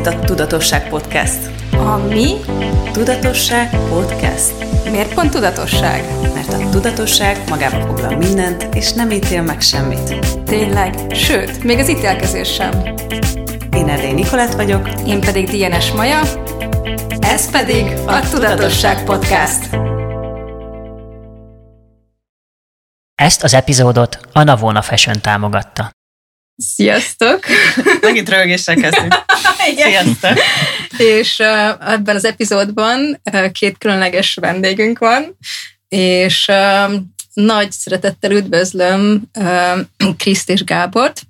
itt a Tudatosság Podcast. A mi? Tudatosság Podcast. Miért pont tudatosság? Mert a tudatosság magába foglal mindent, és nem ítél meg semmit. Tényleg, sőt, még az ítélkezés sem. Én Erdély Nikolett vagyok. Én pedig DNS Maja. Ez pedig a Tudatosság Podcast. Ezt az epizódot a Navona Fashion támogatta. Sziasztok! Megint rögéssel kezdünk. Sziasztok! És uh, ebben az epizódban uh, két különleges vendégünk van, és uh, nagy szeretettel üdvözlöm Kriszt és Gábort,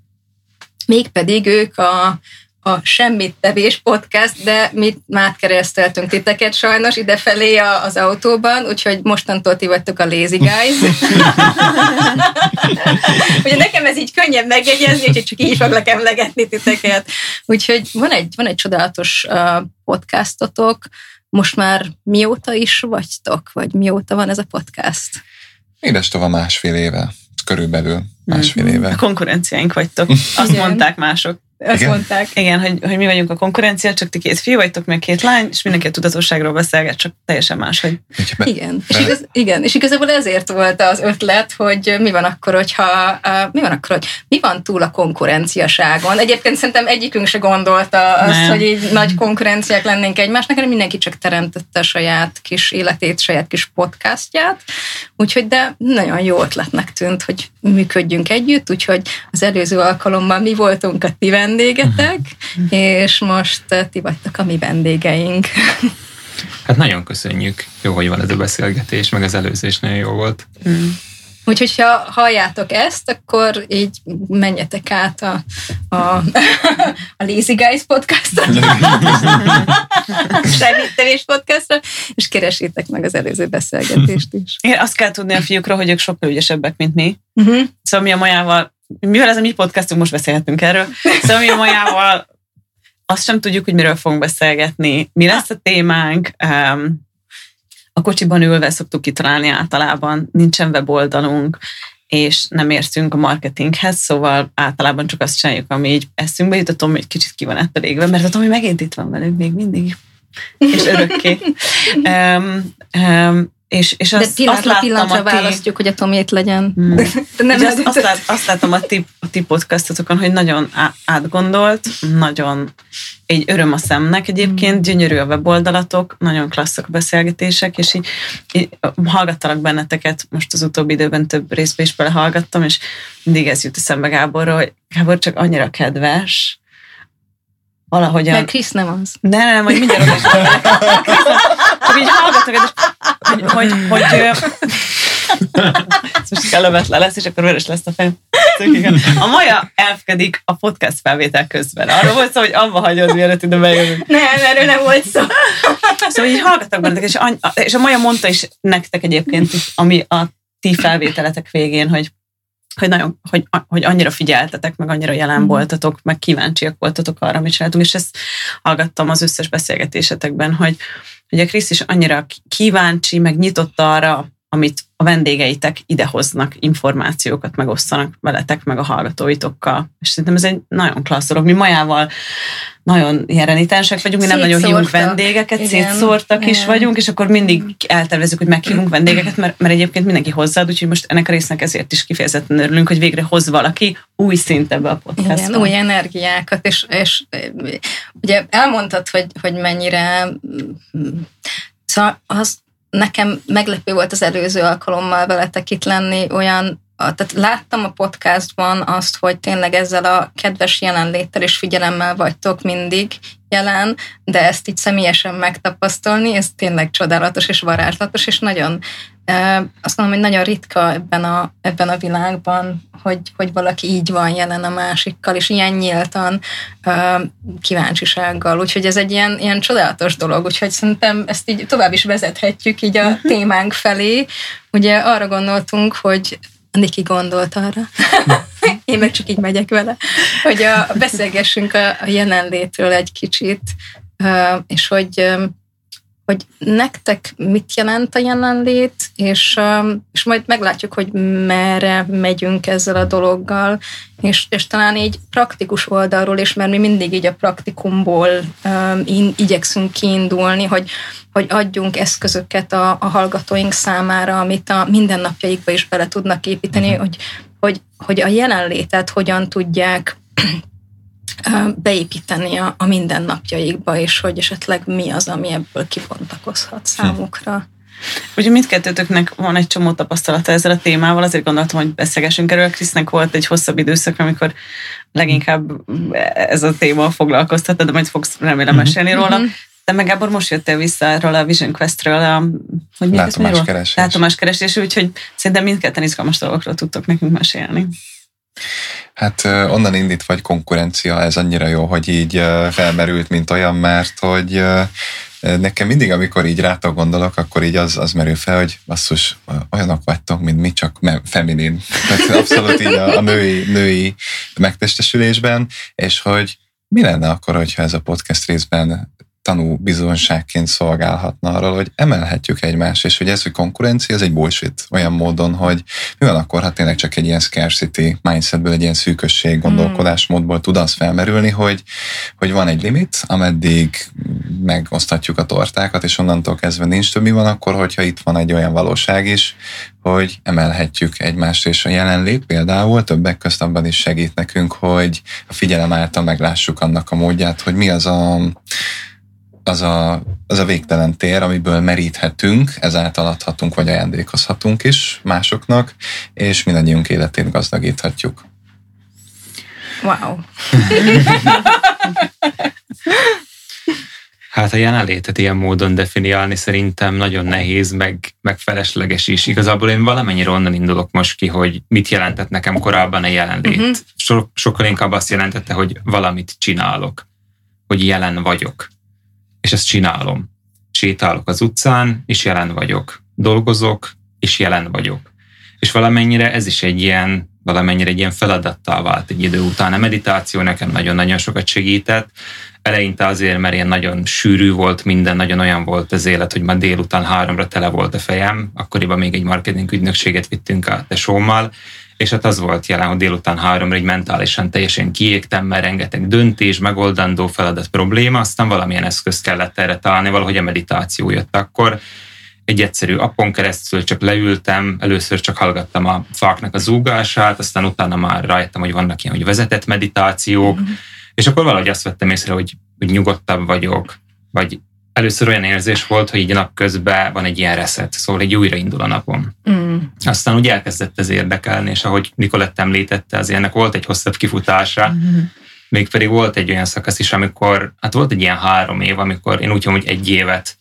mégpedig ők a a Semmit Tevés podcast, de mi már kereszteltünk titeket sajnos idefelé az autóban, úgyhogy mostantól ti vagytok a Lazy Guys. Ugye nekem ez így könnyebb megjegyezni, úgyhogy csak így foglak emlegetni titeket. Úgyhogy van egy, van egy csodálatos podcastotok, most már mióta is vagytok, vagy mióta van ez a podcast? Édes tova másfél éve, körülbelül másfél mm-hmm. éve. A konkurenciáink vagytok, azt mondták mások. Azt Igen? mondták. Igen, hogy, hogy mi vagyunk a konkurencia, csak ti két fiú vagytok, meg két lány, és mindenki a tudatosságról beszélget, csak teljesen más, hogy... Igen, és, igaz, igen, és igazából ezért volt az ötlet, hogy mi van akkor, hogyha, uh, mi van akkor, hogy mi van túl a konkurenciaságon. Egyébként szerintem egyikünk se gondolta azt, Nem. hogy így nagy konkurenciák lennénk egymásnak, hanem mindenki csak teremtette a saját kis életét, saját kis podcastját, úgyhogy de nagyon jó ötletnek tűnt, hogy működjünk együtt, úgyhogy az előző alkalommal mi voltunk a ti vendégetek, és most eh, ti vagytok a mi vendégeink. Hát nagyon köszönjük. Jó, hogy van ez a beszélgetés, meg az előző is nagyon jó volt. Mm. Úgyhogy, ha halljátok ezt, akkor így menjetek át a, a, a Lazy Guys podcastra, Segítevés podcastra, és keresétek meg az előző beszélgetést is. Igen, azt kell tudni a fiúkról, hogy ők sokkal ügyesebbek, mint mi. Uh-huh. Szóval mi a majával mivel ez a mi podcastunk, most beszélhetünk erről, szóval mi majával azt sem tudjuk, hogy miről fogunk beszélgetni, mi lesz a témánk, a kocsiban ülve szoktuk kitalálni általában, nincsen weboldalunk, és nem értünk a marketinghez, szóval általában csak azt csináljuk, ami így eszünkbe jut, a Tomi egy kicsit ki van ettől égve, mert a Tomi megint itt van velünk még mindig, és örökké. um, um, és, és azt, De pillanatra, azt pillanatra a ti... választjuk, hogy a Tomét legyen. Hmm. De nem azt, azt, lát, azt látom a ti, a ti podcastotokon, hogy nagyon átgondolt, nagyon egy öröm a szemnek egyébként, hmm. gyönyörű a weboldalatok, nagyon klasszak a beszélgetések, és így, így hallgattalak benneteket, most az utóbbi időben több részbe is belehallgattam, és mindig ez jut eszembe Gáborról, hogy Gábor csak annyira kedves, valahogyan... Mert Krisz nem az. Nem, nem, hogy mindjárt oda Csak így hallgatok, hogy, hogy, hogy, hogy ez most kellemetlen lesz, és akkor vörös lesz a fejem. A Maja elfkedik a podcast felvétel közben. Arról volt szó, hogy abba hagyod, mielőtt ide bejövünk. Nem, erről nem volt szó. Szóval így hallgatok bennetek, és, és a Maja mondta is nektek egyébként, ami a ti felvételetek végén, hogy hogy, nagyon, hogy, hogy annyira figyeltetek, meg annyira jelen mm. voltatok, meg kíváncsiak voltatok arra, amit csináltunk, és ezt hallgattam az összes beszélgetésetekben, hogy, hogy a Krisz is annyira kíváncsi, meg nyitott arra, amit a vendégeitek idehoznak, információkat megosztanak veletek, meg a hallgatóitokkal. És szerintem ez egy nagyon klassz dolog. Mi majával nagyon jelenítensek vagyunk, mi nem nagyon hívunk vendégeket, Igen. szétszórtak Igen. is vagyunk, és akkor mindig eltervezzük, hogy meghívunk vendégeket, mert, mert egyébként mindenki hozzáad, úgyhogy most ennek a résznek ezért is kifejezetten örülünk, hogy végre hoz valaki új szint ebbe a podcastba. Igen, új energiákat, és, és ugye elmondtad, hogy, hogy mennyire Szóval az nekem meglepő volt az előző alkalommal veletek itt lenni, olyan, tehát láttam a podcastban azt, hogy tényleg ezzel a kedves jelenléttel és figyelemmel vagytok mindig jelen, de ezt így személyesen megtapasztalni, ez tényleg csodálatos és varázslatos, és nagyon azt mondom, hogy nagyon ritka ebben a, ebben a világban, hogy, hogy valaki így van jelen a másikkal, és ilyen nyíltan kíváncsisággal. Úgyhogy ez egy ilyen, ilyen csodálatos dolog, úgyhogy szerintem ezt így tovább is vezethetjük így a mhm. témánk felé. Ugye arra gondoltunk, hogy Niki gondolt arra, én meg csak így megyek vele, hogy a, beszélgessünk a, a jelenlétről egy kicsit, és hogy hogy nektek mit jelent a jelenlét, és, um, és majd meglátjuk, hogy merre megyünk ezzel a dologgal, és, és talán így praktikus oldalról is, mert mi mindig így a praktikumból um, in, igyekszünk kiindulni, hogy, hogy adjunk eszközöket a, a hallgatóink számára, amit a mindennapjaikba is bele tudnak építeni, uh-huh. hogy, hogy, hogy a jelenlétet hogyan tudják beépíteni a, a mindennapjaikba, és hogy esetleg mi az, ami ebből kibontakozhat számukra. Ugye mindkettőtöknek van egy csomó tapasztalata ezzel a témával, azért gondoltam, hogy beszélgessünk erről. Krisznek volt egy hosszabb időszak, amikor leginkább ez a téma foglalkoztatta, de majd fogsz remélem mhm. mesélni róla. De meg Gábor most jöttél vissza erről a Vision Quest-ről, a, hogy látomáskeresés. Látomáskeresés, úgyhogy szerintem mindketten izgalmas dolgokról tudtok nekünk mesélni. Hát onnan indít vagy konkurencia, ez annyira jó, hogy így felmerült, mint olyan, mert hogy nekem mindig, amikor így rátok gondolok, akkor így az, az merül fel, hogy basszus, olyanok vagytok, mint mi, csak feminin. Abszolút így a, a női, női megtestesülésben, és hogy mi lenne akkor, hogyha ez a podcast részben tanú bizonságként szolgálhatna arról, hogy emelhetjük egymást, és hogy ez, hogy konkurencia, ez egy bullshit olyan módon, hogy mi van akkor, ha tényleg csak egy ilyen scarcity mindsetből, egy ilyen szűkösség hmm. gondolkodásmódból tud az felmerülni, hogy, hogy van egy limit, ameddig megosztatjuk a tortákat, és onnantól kezdve nincs több. Mi van akkor, hogyha itt van egy olyan valóság is, hogy emelhetjük egymást, és a jelenlét például többek közt abban is segít nekünk, hogy a figyelem által meglássuk annak a módját, hogy mi az a az a, az a végtelen tér, amiből meríthetünk, ezáltal adhatunk vagy ajándékozhatunk is másoknak, és mindannyiunk életét gazdagíthatjuk. Wow. Hát a jelenlétet ilyen módon definiálni szerintem nagyon nehéz, meg, meg felesleges is. Igazából én valamennyire onnan indulok most ki, hogy mit jelentett nekem korábban a jelenlét. Uh-huh. So, sokkal inkább azt jelentette, hogy valamit csinálok, hogy jelen vagyok és ezt csinálom. Sétálok az utcán, és jelen vagyok. Dolgozok, és jelen vagyok. És valamennyire ez is egy ilyen, valamennyire egy ilyen feladattá vált egy idő után. A meditáció nekem nagyon-nagyon sokat segített. Eleinte azért, mert ilyen nagyon sűrű volt minden, nagyon olyan volt az élet, hogy ma délután háromra tele volt a fejem. Akkoriban még egy marketing ügynökséget vittünk a tesómmal, és hát az volt jelen, hogy délután háromra egy mentálisan teljesen kiégtem, mert rengeteg döntés, megoldandó feladat probléma, aztán valamilyen eszközt kellett erre találni, valahogy a meditáció jött akkor. Egy egyszerű appon keresztül csak leültem, először csak hallgattam a fáknak a zúgását, aztán utána már rájöttem, hogy vannak ilyen, hogy vezetett meditációk, mm-hmm. és akkor valahogy azt vettem észre, hogy, hogy nyugodtabb vagyok, vagy először olyan érzés volt, hogy így napközben van egy ilyen reszet, szóval egy újraindul a napom. Mm. Aztán úgy elkezdett ez érdekelni, és ahogy Nikolett említette, az ennek volt egy hosszabb kifutása, mm. mégpedig volt egy olyan szakasz is, amikor, hát volt egy ilyen három év, amikor én úgy hogy egy évet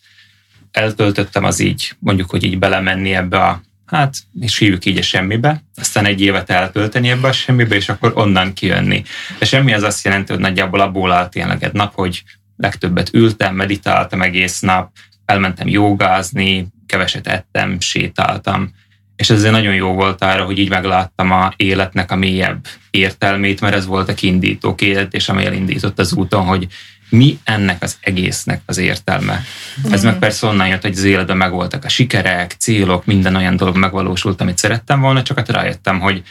eltöltöttem az így, mondjuk, hogy így belemenni ebbe a, hát, és hívjuk így a semmibe, aztán egy évet eltölteni ebbe a semmibe, és akkor onnan kijönni. De semmi az azt jelenti, hogy nagyjából abból állt tényleg egy nap, hogy legtöbbet ültem, meditáltam egész nap, elmentem jogázni, keveset ettem, sétáltam, és ez azért nagyon jó volt arra, hogy így megláttam a életnek a mélyebb értelmét, mert ez volt a kiindító és ami elindított az úton, hogy mi ennek az egésznek az értelme. Mm. Ez meg persze onnan jött, hogy az életben megvoltak a sikerek, célok, minden olyan dolog megvalósult, amit szerettem volna, csak hát rájöttem, hogy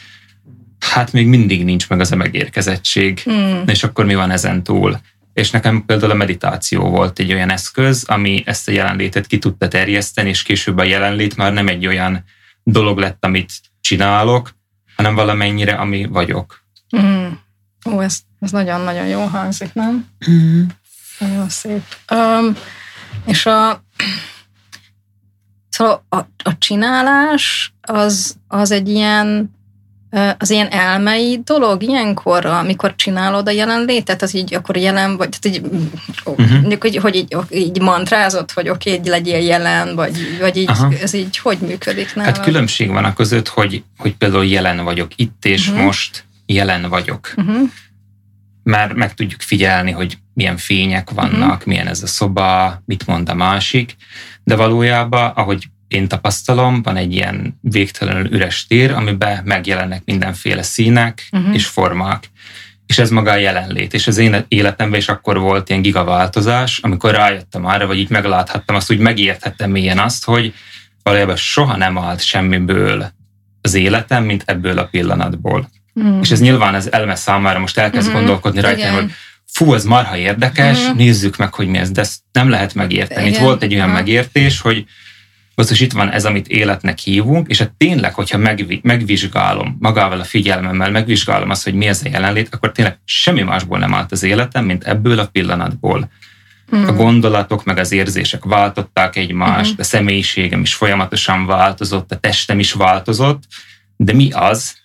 hát még mindig nincs meg az a megérkezettség, mm. és akkor mi van ezen túl. És nekem például a meditáció volt egy olyan eszköz, ami ezt a jelenlétet ki tudta terjeszteni, és később a jelenlét már nem egy olyan dolog lett, amit csinálok, hanem valamennyire, ami vagyok. Mm. Ó, ez, ez nagyon-nagyon jó hangzik, nem? Mm. Nagyon szép. Um, és a, szóval a, a csinálás az, az egy ilyen az ilyen elmei dolog ilyenkor, amikor csinálod a jelenlétet, az így akkor jelen vagy, tehát így, uh-huh. hogy, hogy így, így mantrázott, hogy oké, okay, így legyél jelen, vagy, vagy így, Aha. ez így hogy működik nálad? Hát különbség van a között, hogy, hogy például jelen vagyok itt, és uh-huh. most jelen vagyok. Uh-huh. Már meg tudjuk figyelni, hogy milyen fények vannak, uh-huh. milyen ez a szoba, mit mond a másik, de valójában, ahogy én tapasztalom, van egy ilyen végtelenül üres tér, amiben megjelennek mindenféle színek uh-huh. és formák. és ez maga a jelenlét. És az én életemben is akkor volt ilyen gigaváltozás, amikor rájöttem arra, vagy így megláthattam azt, úgy megérthettem mélyen azt, hogy valójában soha nem állt semmiből az életem, mint ebből a pillanatból. Mm. És ez nyilván az elme számára most elkezd mm. gondolkodni rajta, hogy fú, ez marha érdekes, mm. nézzük meg, hogy mi ez, de ezt nem lehet megérteni. Igen. Itt volt egy olyan megértés, hogy most itt van ez, amit életnek hívunk, és hát tényleg, hogyha megvizsgálom magával a figyelmemmel, megvizsgálom azt, hogy mi ez a jelenlét, akkor tényleg semmi másból nem állt az életem, mint ebből a pillanatból. Mm. A gondolatok meg az érzések váltották egymást, mm. a személyiségem is folyamatosan változott, a testem is változott, de mi az,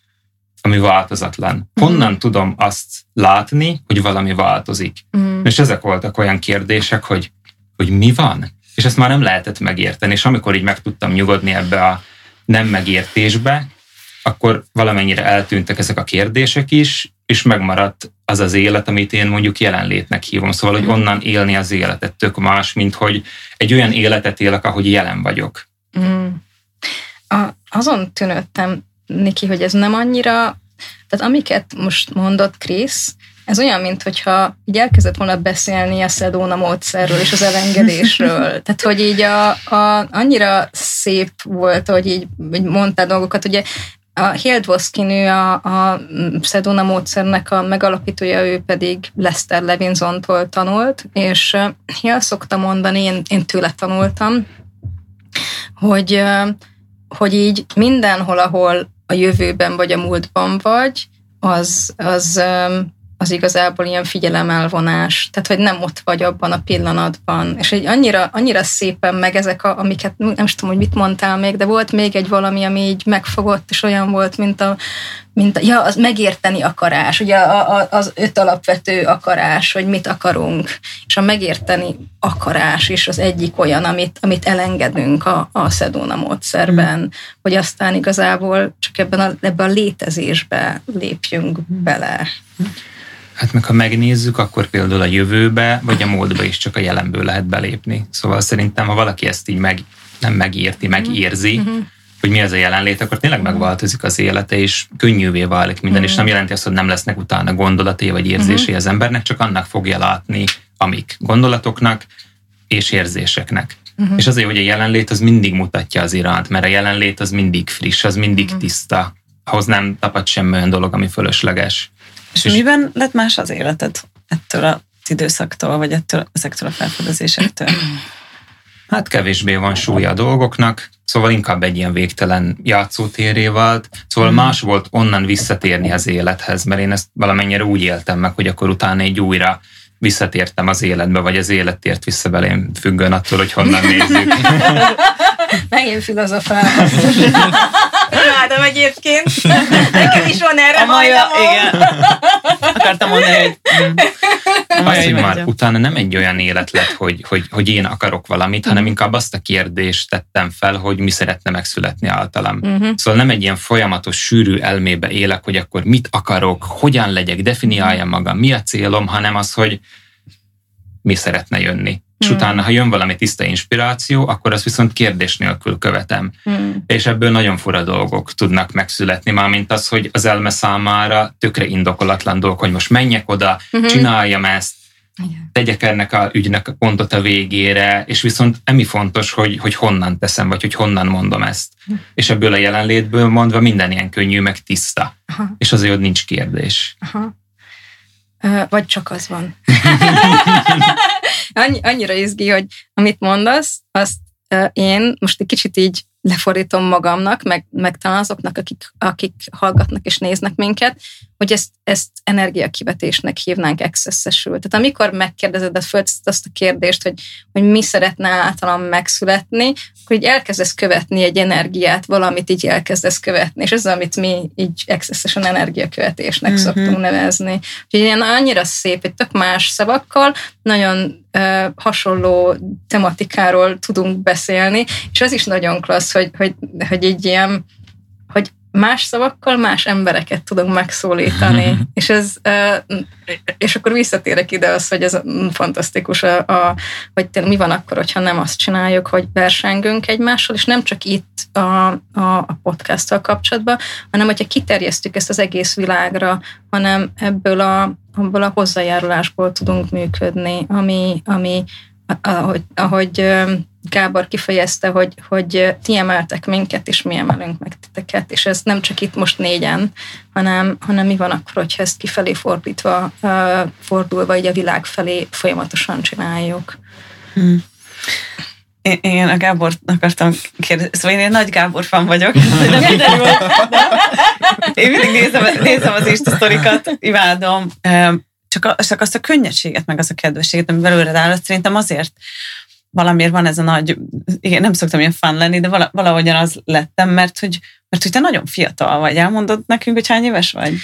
ami változatlan? Honnan mm. tudom azt látni, hogy valami változik? Mm. És ezek voltak olyan kérdések, hogy, hogy mi van? És ezt már nem lehetett megérteni, és amikor így meg tudtam nyugodni ebbe a nem megértésbe, akkor valamennyire eltűntek ezek a kérdések is, és megmaradt az az élet, amit én mondjuk jelenlétnek hívom. Szóval, hogy mhm. onnan élni az életet tök más, mint hogy egy olyan életet élek, ahogy jelen vagyok. Mm. A, azon tűnődtem, Niki, hogy ez nem annyira, tehát amiket most mondott Krisz, ez olyan, mintha így elkezdett volna beszélni a Szedóna módszerről és az elengedésről. Tehát, hogy így a, a, annyira szép volt, hogy így, így mondtál dolgokat, ugye a Hildvoszki nő a, a Szedóna módszernek a megalapítója, ő pedig Lester Levinson-tól tanult, és én azt szoktam mondani, én, én tőle tanultam, hogy, hogy így mindenhol, ahol a jövőben vagy a múltban vagy, az, az az igazából ilyen figyelemelvonás, tehát hogy nem ott vagy abban a pillanatban, és egy annyira, annyira szépen meg ezek, a, amiket nem is tudom, hogy mit mondtál még, de volt még egy valami, ami így megfogott, és olyan volt, mint a, mint a ja, az megérteni akarás, ugye a, a, az öt alapvető akarás, hogy mit akarunk, és a megérteni akarás is az egyik olyan, amit, amit elengedünk a, a Szedóna módszerben, mm. hogy aztán igazából csak ebben a, ebben a létezésbe lépjünk bele. Hát meg ha megnézzük, akkor például a jövőbe, vagy a módba is csak a jelenből lehet belépni. Szóval szerintem, ha valaki ezt így meg, nem megérti, megérzi, uh-huh. hogy mi az a jelenlét, akkor tényleg megváltozik az élete, és könnyűvé válik minden, uh-huh. és nem jelenti azt, hogy nem lesznek utána gondolatai vagy érzései uh-huh. az embernek, csak annak fogja látni, amik gondolatoknak és érzéseknek. Uh-huh. És azért, hogy a jelenlét az mindig mutatja az iránt, mert a jelenlét az mindig friss, az mindig uh-huh. tiszta. Ahhoz nem tapad semmi olyan dolog, ami fölösleges. És, és miben lett más az életed ettől az időszaktól, vagy ettől, ezektől a felfedezésektől? Hát kevésbé van súlya a dolgoknak, szóval inkább egy ilyen végtelen játszótéré vált. Szóval mm. más volt onnan visszatérni az élethez, mert én ezt valamennyire úgy éltem meg, hogy akkor utána egy újra visszatértem az életbe, vagy az élet tért vissza belém, függően attól, hogy honnan nézzük. Megint filozofálok. Imádom egyébként. Nekem is van erre a maja, igen. Akartam mondani, hogy... Azt, hogy már utána nem egy olyan élet lett, hogy, hogy, hogy én akarok valamit, hanem inkább azt a kérdést tettem fel, hogy mi szeretne megszületni általam. Uh-huh. Szóval nem egy ilyen folyamatos, sűrű elmébe élek, hogy akkor mit akarok, hogyan legyek, definiáljam magam, mi a célom, hanem az, hogy mi szeretne jönni. És hmm. utána, ha jön valami tiszta inspiráció, akkor azt viszont kérdés nélkül követem. Hmm. És ebből nagyon fura dolgok tudnak megszületni, mármint az, hogy az elme számára tökre indokolatlan dolog, hogy most menjek oda, hmm. csináljam ezt, igen. tegyek ennek a ügynek a pontot a végére, és viszont emi fontos, hogy, hogy honnan teszem, vagy hogy honnan mondom ezt. Hm. És ebből a jelenlétből mondva minden ilyen könnyű, meg tiszta. Aha. És azért hogy nincs kérdés. Aha. Vagy csak az van. Annyi, annyira izgi, hogy amit mondasz, azt én most egy kicsit így lefordítom magamnak, meg, meg talán azoknak, akik, akik hallgatnak és néznek minket, hogy ezt, ezt energiakivetésnek hívnánk excessesül. Tehát amikor megkérdezed, fölteszed azt a kérdést, hogy, hogy mi szeretne általam megszületni, akkor így elkezdesz követni egy energiát, valamit így elkezdesz követni, és ez az, amit mi így excessesen energiakövetésnek mm-hmm. szoktunk nevezni. Úgyhogy ilyen annyira szép, egy tök más szavakkal, nagyon uh, hasonló tematikáról tudunk beszélni, és az is nagyon klassz, hogy, hogy, hogy így ilyen, hogy más szavakkal más embereket tudunk megszólítani. és ez, és akkor visszatérek ide az, hogy ez fantasztikus, a, a, hogy mi van akkor, hogyha nem azt csináljuk, hogy versengünk egymással, és nem csak itt a, a, a podcasttal kapcsolatban, hanem hogyha kiterjesztük ezt az egész világra, hanem ebből a, abból a hozzájárulásból tudunk működni, ami, ami ahogy, ahogy Gábor kifejezte, hogy, hogy ti emeltek minket, és mi emelünk meg titeket, és ez nem csak itt most négyen, hanem, hanem mi van akkor, hogyha ezt kifelé fordítva, fordulva, így a világ felé folyamatosan csináljuk. Hmm. Én, én a Gábort akartam kérdezni, szóval én egy nagy Gábor fan vagyok. én mindig nézem, nézem az Insta sztorikat, imádom. Csak, csak azt a könnyedséget, meg az a kedvességet, ami belőle áll, szerintem azért valamiért van ez a nagy, igen, nem szoktam ilyen fan lenni, de valahogyan az lettem, mert hogy, mert hogy te nagyon fiatal vagy. Elmondod nekünk, hogy hány éves vagy?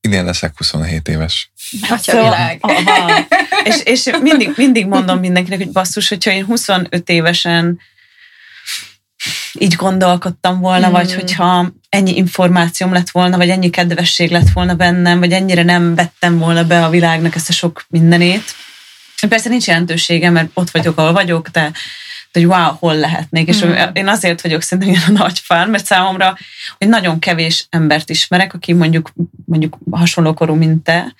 Idén leszek 27 éves. Atya szóval, világ. Aha. és, és mindig, mindig mondom mindenkinek, hogy basszus, hogyha én 25 évesen így gondolkodtam volna, hmm. vagy hogyha ennyi információm lett volna, vagy ennyi kedvesség lett volna bennem, vagy ennyire nem vettem volna be a világnak ezt a sok mindenét, Persze nincs jelentősége, mert ott vagyok, ahol vagyok, de, hogy wow, hol lehetnék. És mm. én azért vagyok szerintem ilyen a nagy fán, mert számomra, hogy nagyon kevés embert ismerek, aki mondjuk, mondjuk hasonló korú, mint te,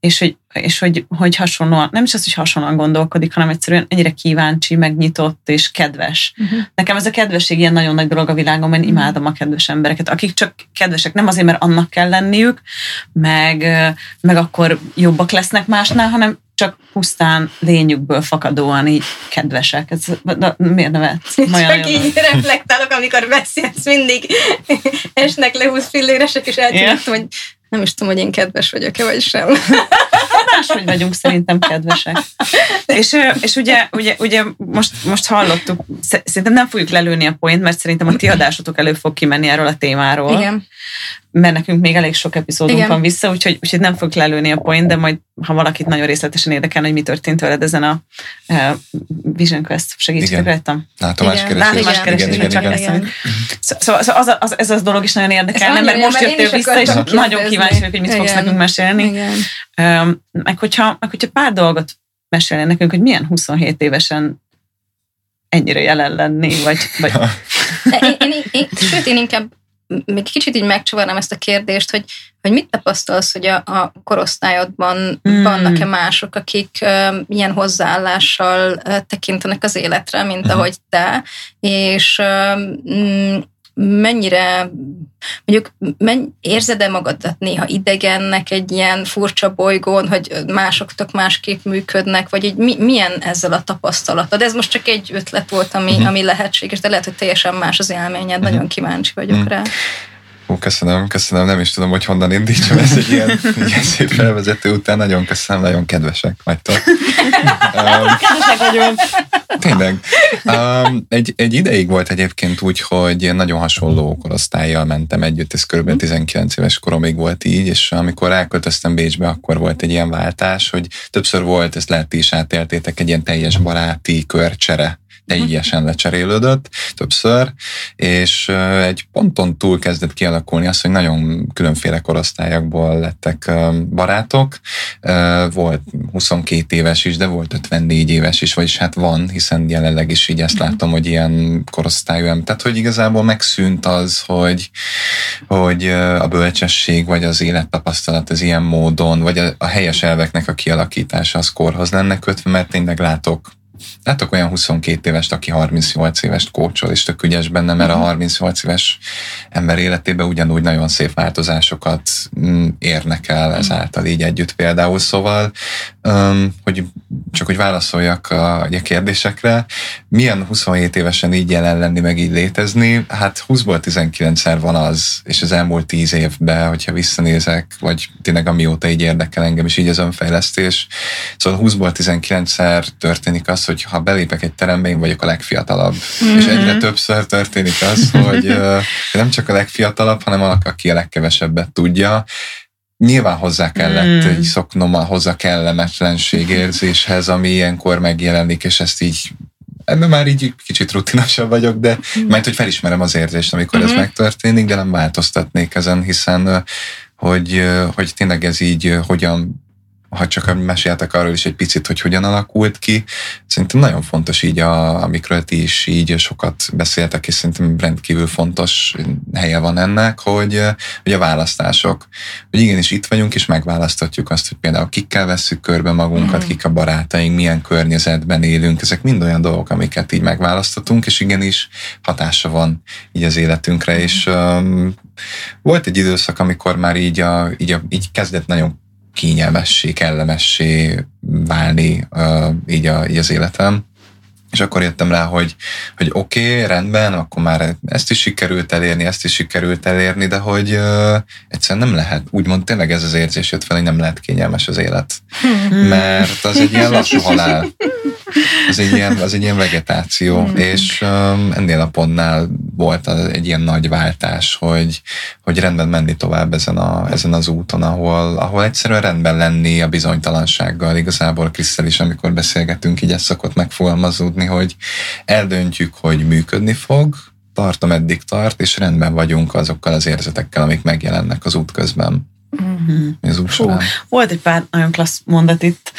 és hogy, és hogy, hogy hasonlóan, nem is az, hogy hasonlóan gondolkodik, hanem egyszerűen ennyire kíváncsi, megnyitott és kedves. Uh-huh. Nekem ez a kedvesség ilyen nagyon nagy dolog a világon, mert uh-huh. imádom a kedves embereket, akik csak kedvesek, nem azért, mert annak kell lenniük, meg, meg akkor jobbak lesznek másnál, hanem csak pusztán lényükből fakadóan így kedvesek. Ez, de miért nevetsz? Csak így reflektálok, amikor beszélsz, mindig esnek le 20 filléresek, és eltűntem, hogy nem is tudom, hogy én kedves vagyok-e, vagy sem. Máshogy vagyunk szerintem kedvesek. És, és ugye, ugye, ugye most, most hallottuk, szerintem nem fogjuk lelőni a point, mert szerintem a ti adásotok elő fog kimenni erről a témáról. Igen mert nekünk még elég sok epizódunk Igen. van vissza, úgyhogy, úgyhogy nem fog lelőni a point, de majd, ha valakit nagyon részletesen érdekel, hogy mi történt veled ezen a uh, Vision Quest, segítségek rajtam. Igen, igen. Szóval, az, az, ez az dolog is nagyon érdekelne, mert most jöttél vissza, és nagyon kíváncsi vagyok, hogy mit fogsz nekünk mesélni. Meg, hogyha, meg hogyha pár dolgot mesélni nekünk, hogy milyen 27 évesen ennyire jelen lenni, vagy... vagy... én, én, én, sőt, én inkább még kicsit így megcsavarnám ezt a kérdést, hogy, hogy mit tapasztalsz, hogy a, a korosztályodban mm. vannak-e mások, akik uh, ilyen hozzáállással uh, tekintenek az életre, mint uh-huh. ahogy te, és uh, mennyire, mondjuk menny, érzed-e magadat néha idegennek egy ilyen furcsa bolygón, hogy másoktok másképp működnek, vagy így mi, milyen ezzel a tapasztalatod? Ez most csak egy ötlet volt, ami, uh-huh. ami lehetséges, de lehet, hogy teljesen más az élményed, uh-huh. nagyon kíváncsi vagyok uh-huh. rá. Ó, köszönöm, köszönöm, nem is tudom, hogy honnan indítsam ezt egy ilyen, ilyen szép felvezető után. Nagyon köszönöm, nagyon kedvesek vagytok. um, kedvesek vagyunk. Tényleg. Um, egy, egy ideig volt egyébként úgy, hogy nagyon hasonló korosztályjal mentem együtt, ez kb. 19 éves koromig volt így, és amikor elköltöztem Bécsbe, akkor volt egy ilyen váltás, hogy többször volt, ezt lehet ti is átéltétek, egy ilyen teljes baráti körcsere teljesen lecserélődött többször, és egy ponton túl kezdett kialakulni az, hogy nagyon különféle korosztályokból lettek barátok. Volt 22 éves is, de volt 54 éves is, vagyis hát van, hiszen jelenleg is így ezt mhm. látom, hogy ilyen korosztályú ember. Tehát, hogy igazából megszűnt az, hogy, hogy a bölcsesség vagy az élettapasztalat az ilyen módon, vagy a, a helyes elveknek a kialakítása az korhoz lenne kötve, mert tényleg látok látok olyan 22 évest, aki 38 évest kócsol, és tök ügyes benne, mert a 38 mhm. éves ember életében ugyanúgy nagyon szép változásokat mm, érnek el mhm. ezáltal így együtt például. Szóval, hogy csak hogy válaszoljak a, a kérdésekre, milyen 27 évesen így jelen lenni, meg így létezni? Hát 20-ból 19-szer van az, és az elmúlt 10 évben, hogyha visszanézek, vagy tényleg amióta így érdekel engem is így az önfejlesztés, szóval 20-ból 19-szer történik az, hogy ha belépek egy terembe, én vagyok a legfiatalabb. Mm-hmm. És egyre többször történik az, hogy nem csak a legfiatalabb, hanem a, aki a legkevesebbet tudja. Nyilván hozzá kellett mm. szoknom hozzá kellemetlenség érzéshez, ami ilyenkor megjelenik, és ezt így ebben már így kicsit rutinosabb vagyok, de majd, hogy felismerem az érzést, amikor uh-huh. ez megtörténik, de nem változtatnék ezen, hiszen hogy, hogy tényleg ez így hogyan ha csak meséltek arról is egy picit, hogy hogyan alakult ki. Szerintem nagyon fontos így, a, amikről ti is így sokat beszéltek, és szerintem rendkívül fontos helye van ennek, hogy, hogy a választások, hogy igenis itt vagyunk, és megválasztatjuk azt, hogy például kikkel vesszük körbe magunkat, mm. kik a barátaink, milyen környezetben élünk, ezek mind olyan dolgok, amiket így megválasztatunk, és igenis hatása van így az életünkre, mm. és um, volt egy időszak, amikor már így, a, így, a, így kezdett nagyon kényelmessé, kellemessé válni uh, így, a, így az életem. És akkor jöttem rá, hogy, hogy oké, okay, rendben, akkor már ezt is sikerült elérni, ezt is sikerült elérni, de hogy uh, egyszerűen nem lehet, úgymond tényleg ez az érzés jött fel, hogy nem lehet kényelmes az élet. Hmm. Mert az egy ilyen lassú halál. Az egy ilyen, az egy ilyen vegetáció, hmm. és um, ennél a pontnál volt egy ilyen nagy váltás, hogy, hogy rendben menni tovább ezen, a, ezen az úton, ahol, ahol egyszerűen rendben lenni a bizonytalansággal. Igazából Krisztel is, amikor beszélgetünk, így ezt szokott megfogalmazódni, hogy eldöntjük, hogy működni fog, tart, ameddig tart, és rendben vagyunk azokkal az érzetekkel, amik megjelennek az út közben. Mm-hmm. Az út Fú, volt egy pár nagyon klassz mondat itt,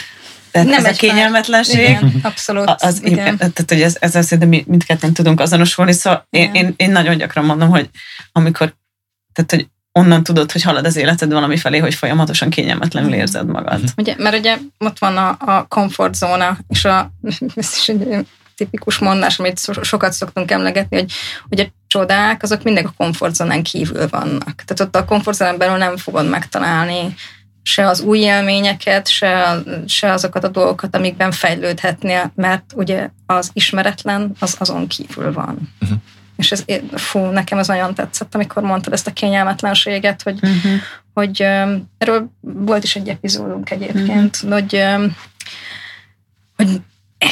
tehát nem ez a kényelmetlenség. Igen, abszolút. Az, igen. Tehát, hogy ez, ezzel szerintem mindketten tudunk azonosulni, szóval én, én, én, nagyon gyakran mondom, hogy amikor, tehát, hogy onnan tudod, hogy halad az életed valami felé, hogy folyamatosan kényelmetlenül érzed magad. Ugye, mert ugye ott van a, a komfortzóna, és a, ez is egy tipikus mondás, amit sokat szoktunk emlegetni, hogy, hogy a csodák, azok mindig a komfortzónán kívül vannak. Tehát ott a komfortzónán belül nem fogod megtalálni se az új élményeket, se, se azokat a dolgokat, amikben fejlődhetnél, mert ugye az ismeretlen az azon kívül van. Uh-huh. És ez, fú, nekem ez nagyon tetszett, amikor mondtad ezt a kényelmetlenséget, hogy, uh-huh. hogy erről volt is egy epizódunk egyébként, uh-huh. hogy, hogy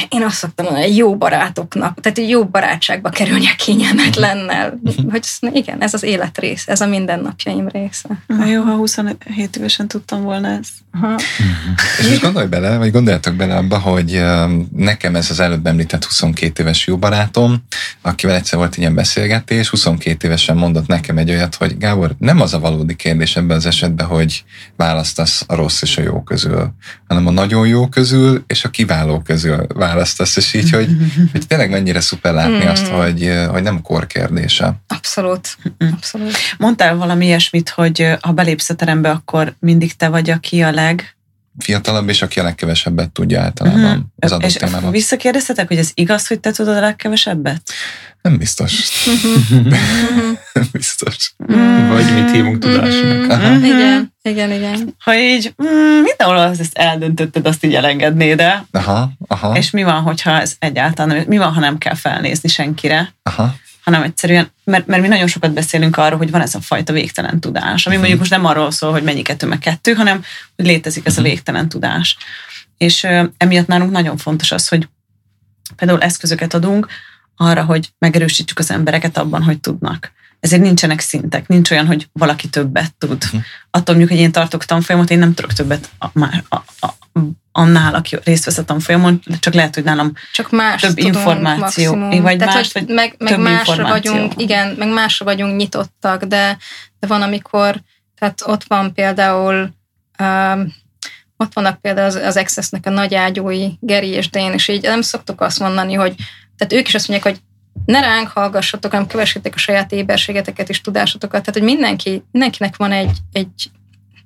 én azt szoktam mondani, jó barátoknak, tehát jó barátságba kerülni a kényelmetlennel. Hogy igen, ez az élet része, ez a mindennapjaim része. Na jó, ha 27 évesen tudtam volna ezt. Aha. És most gondolj bele, vagy gondoljatok bele abba, hogy nekem ez az előbb említett 22 éves jó barátom, akivel egyszer volt ilyen beszélgetés, 22 évesen mondott nekem egy olyat, hogy Gábor, nem az a valódi kérdés ebben az esetben, hogy választasz a rossz és a jó közül, hanem a nagyon jó közül és a kiváló közül választasz, és így, hogy, hogy tényleg mennyire szuper látni azt, mm. hogy, hogy nem kor kérdése. Abszolút. Abszolút. Mondtál valami ilyesmit, hogy ha belépsz a terembe, akkor mindig te vagy, aki a leg fiatalabb, és aki a legkevesebbet tudja általában uh-huh. az adott és témában. Visszakérdeztetek, hogy ez igaz, hogy te tudod a legkevesebbet? Nem biztos. Nem biztos. Mm. Vagy mit hívunk tudásnak. Igen, igen, igen. Ha így mindenhol az ezt eldöntötted, azt így elengednéd el. Aha, aha. És mi van, hogyha ez egyáltalán mi van, ha nem kell felnézni senkire? Aha hanem egyszerűen, mert, mert mi nagyon sokat beszélünk arról, hogy van ez a fajta végtelen tudás, ami uh-huh. mondjuk most nem arról szól, hogy mennyi kettő meg kettő, hanem hogy létezik ez a mhm. végtelen tudás. És uh, emiatt nálunk nagyon fontos az, hogy például eszközöket adunk arra, hogy megerősítsük az embereket abban, hogy tudnak. Ezért nincsenek szintek, nincs olyan, hogy valaki többet tud. Uh-huh. Attól mondjuk, hogy én tartok tanfolyamot, én nem tudok többet a, a, a, annál, aki részt vesz a tanfolyamon, csak lehet, hogy nálam csak más több információ. Maximum. Vagy Tehát, más, vagy meg, meg másra vagyunk, igen, meg másra vagyunk nyitottak, de, de van, amikor, tehát ott van például um, ott vannak például az, az Accessnek a nagy ágyúi, Geri és Dén, és így nem szoktuk azt mondani, hogy tehát ők is azt mondják, hogy ne ránk hallgassatok, hanem kövessétek a saját éberségeteket és tudásotokat. Tehát, hogy mindenki, mindenkinek van egy, egy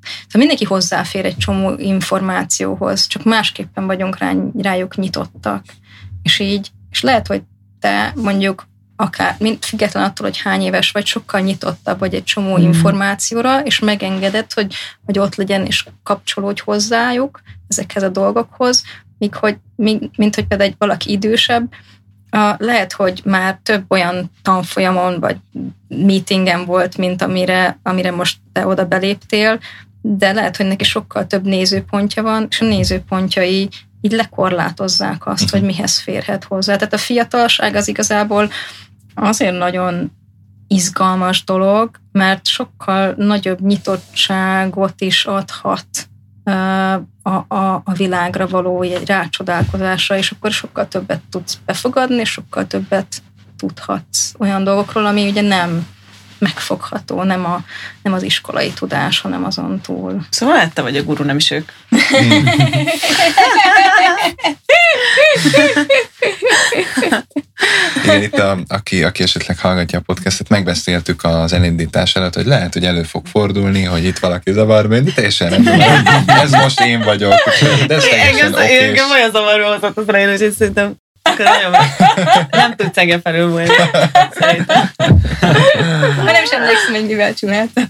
Szóval mindenki hozzáfér egy csomó információhoz, csak másképpen vagyunk rá, rájuk nyitottak. És így, és lehet, hogy te mondjuk akár, mint független attól, hogy hány éves vagy, sokkal nyitottabb vagy egy csomó mm. információra, és megengedett, hogy, hogy ott legyen, és kapcsolódj hozzájuk ezekhez a dolgokhoz, míg hogy, mint hogy például egy valaki idősebb, a, lehet, hogy már több olyan tanfolyamon vagy meetingen volt, mint amire, amire most te oda beléptél, de lehet, hogy neki sokkal több nézőpontja van, és a nézőpontjai így lekorlátozzák azt, hogy mihez férhet hozzá. Tehát a fiatalság az igazából azért nagyon izgalmas dolog, mert sokkal nagyobb nyitottságot is adhat a, a, a világra való egy rácsodálkozásra, és akkor sokkal többet tudsz befogadni, és sokkal többet tudhatsz olyan dolgokról, ami ugye nem megfogható, nem, a, nem az iskolai tudás, hanem azon túl. Szóval lehet te vagy a guru, nem is ők. Igen, itt a, aki, aki esetleg hallgatja a podcastet, megbeszéltük az elindítás előtt, hogy lehet, hogy elő fog fordulni, hogy itt valaki zavar, de teljesen rendben. Ez most én vagyok. De ez teljesen oké. Engem olyan zavaró hozott az rájön, hogy szerintem akkor nagyon nem tudsz engem felülmúlni. Szerintem. Már nem is emlékszem, hogy mivel csináltam.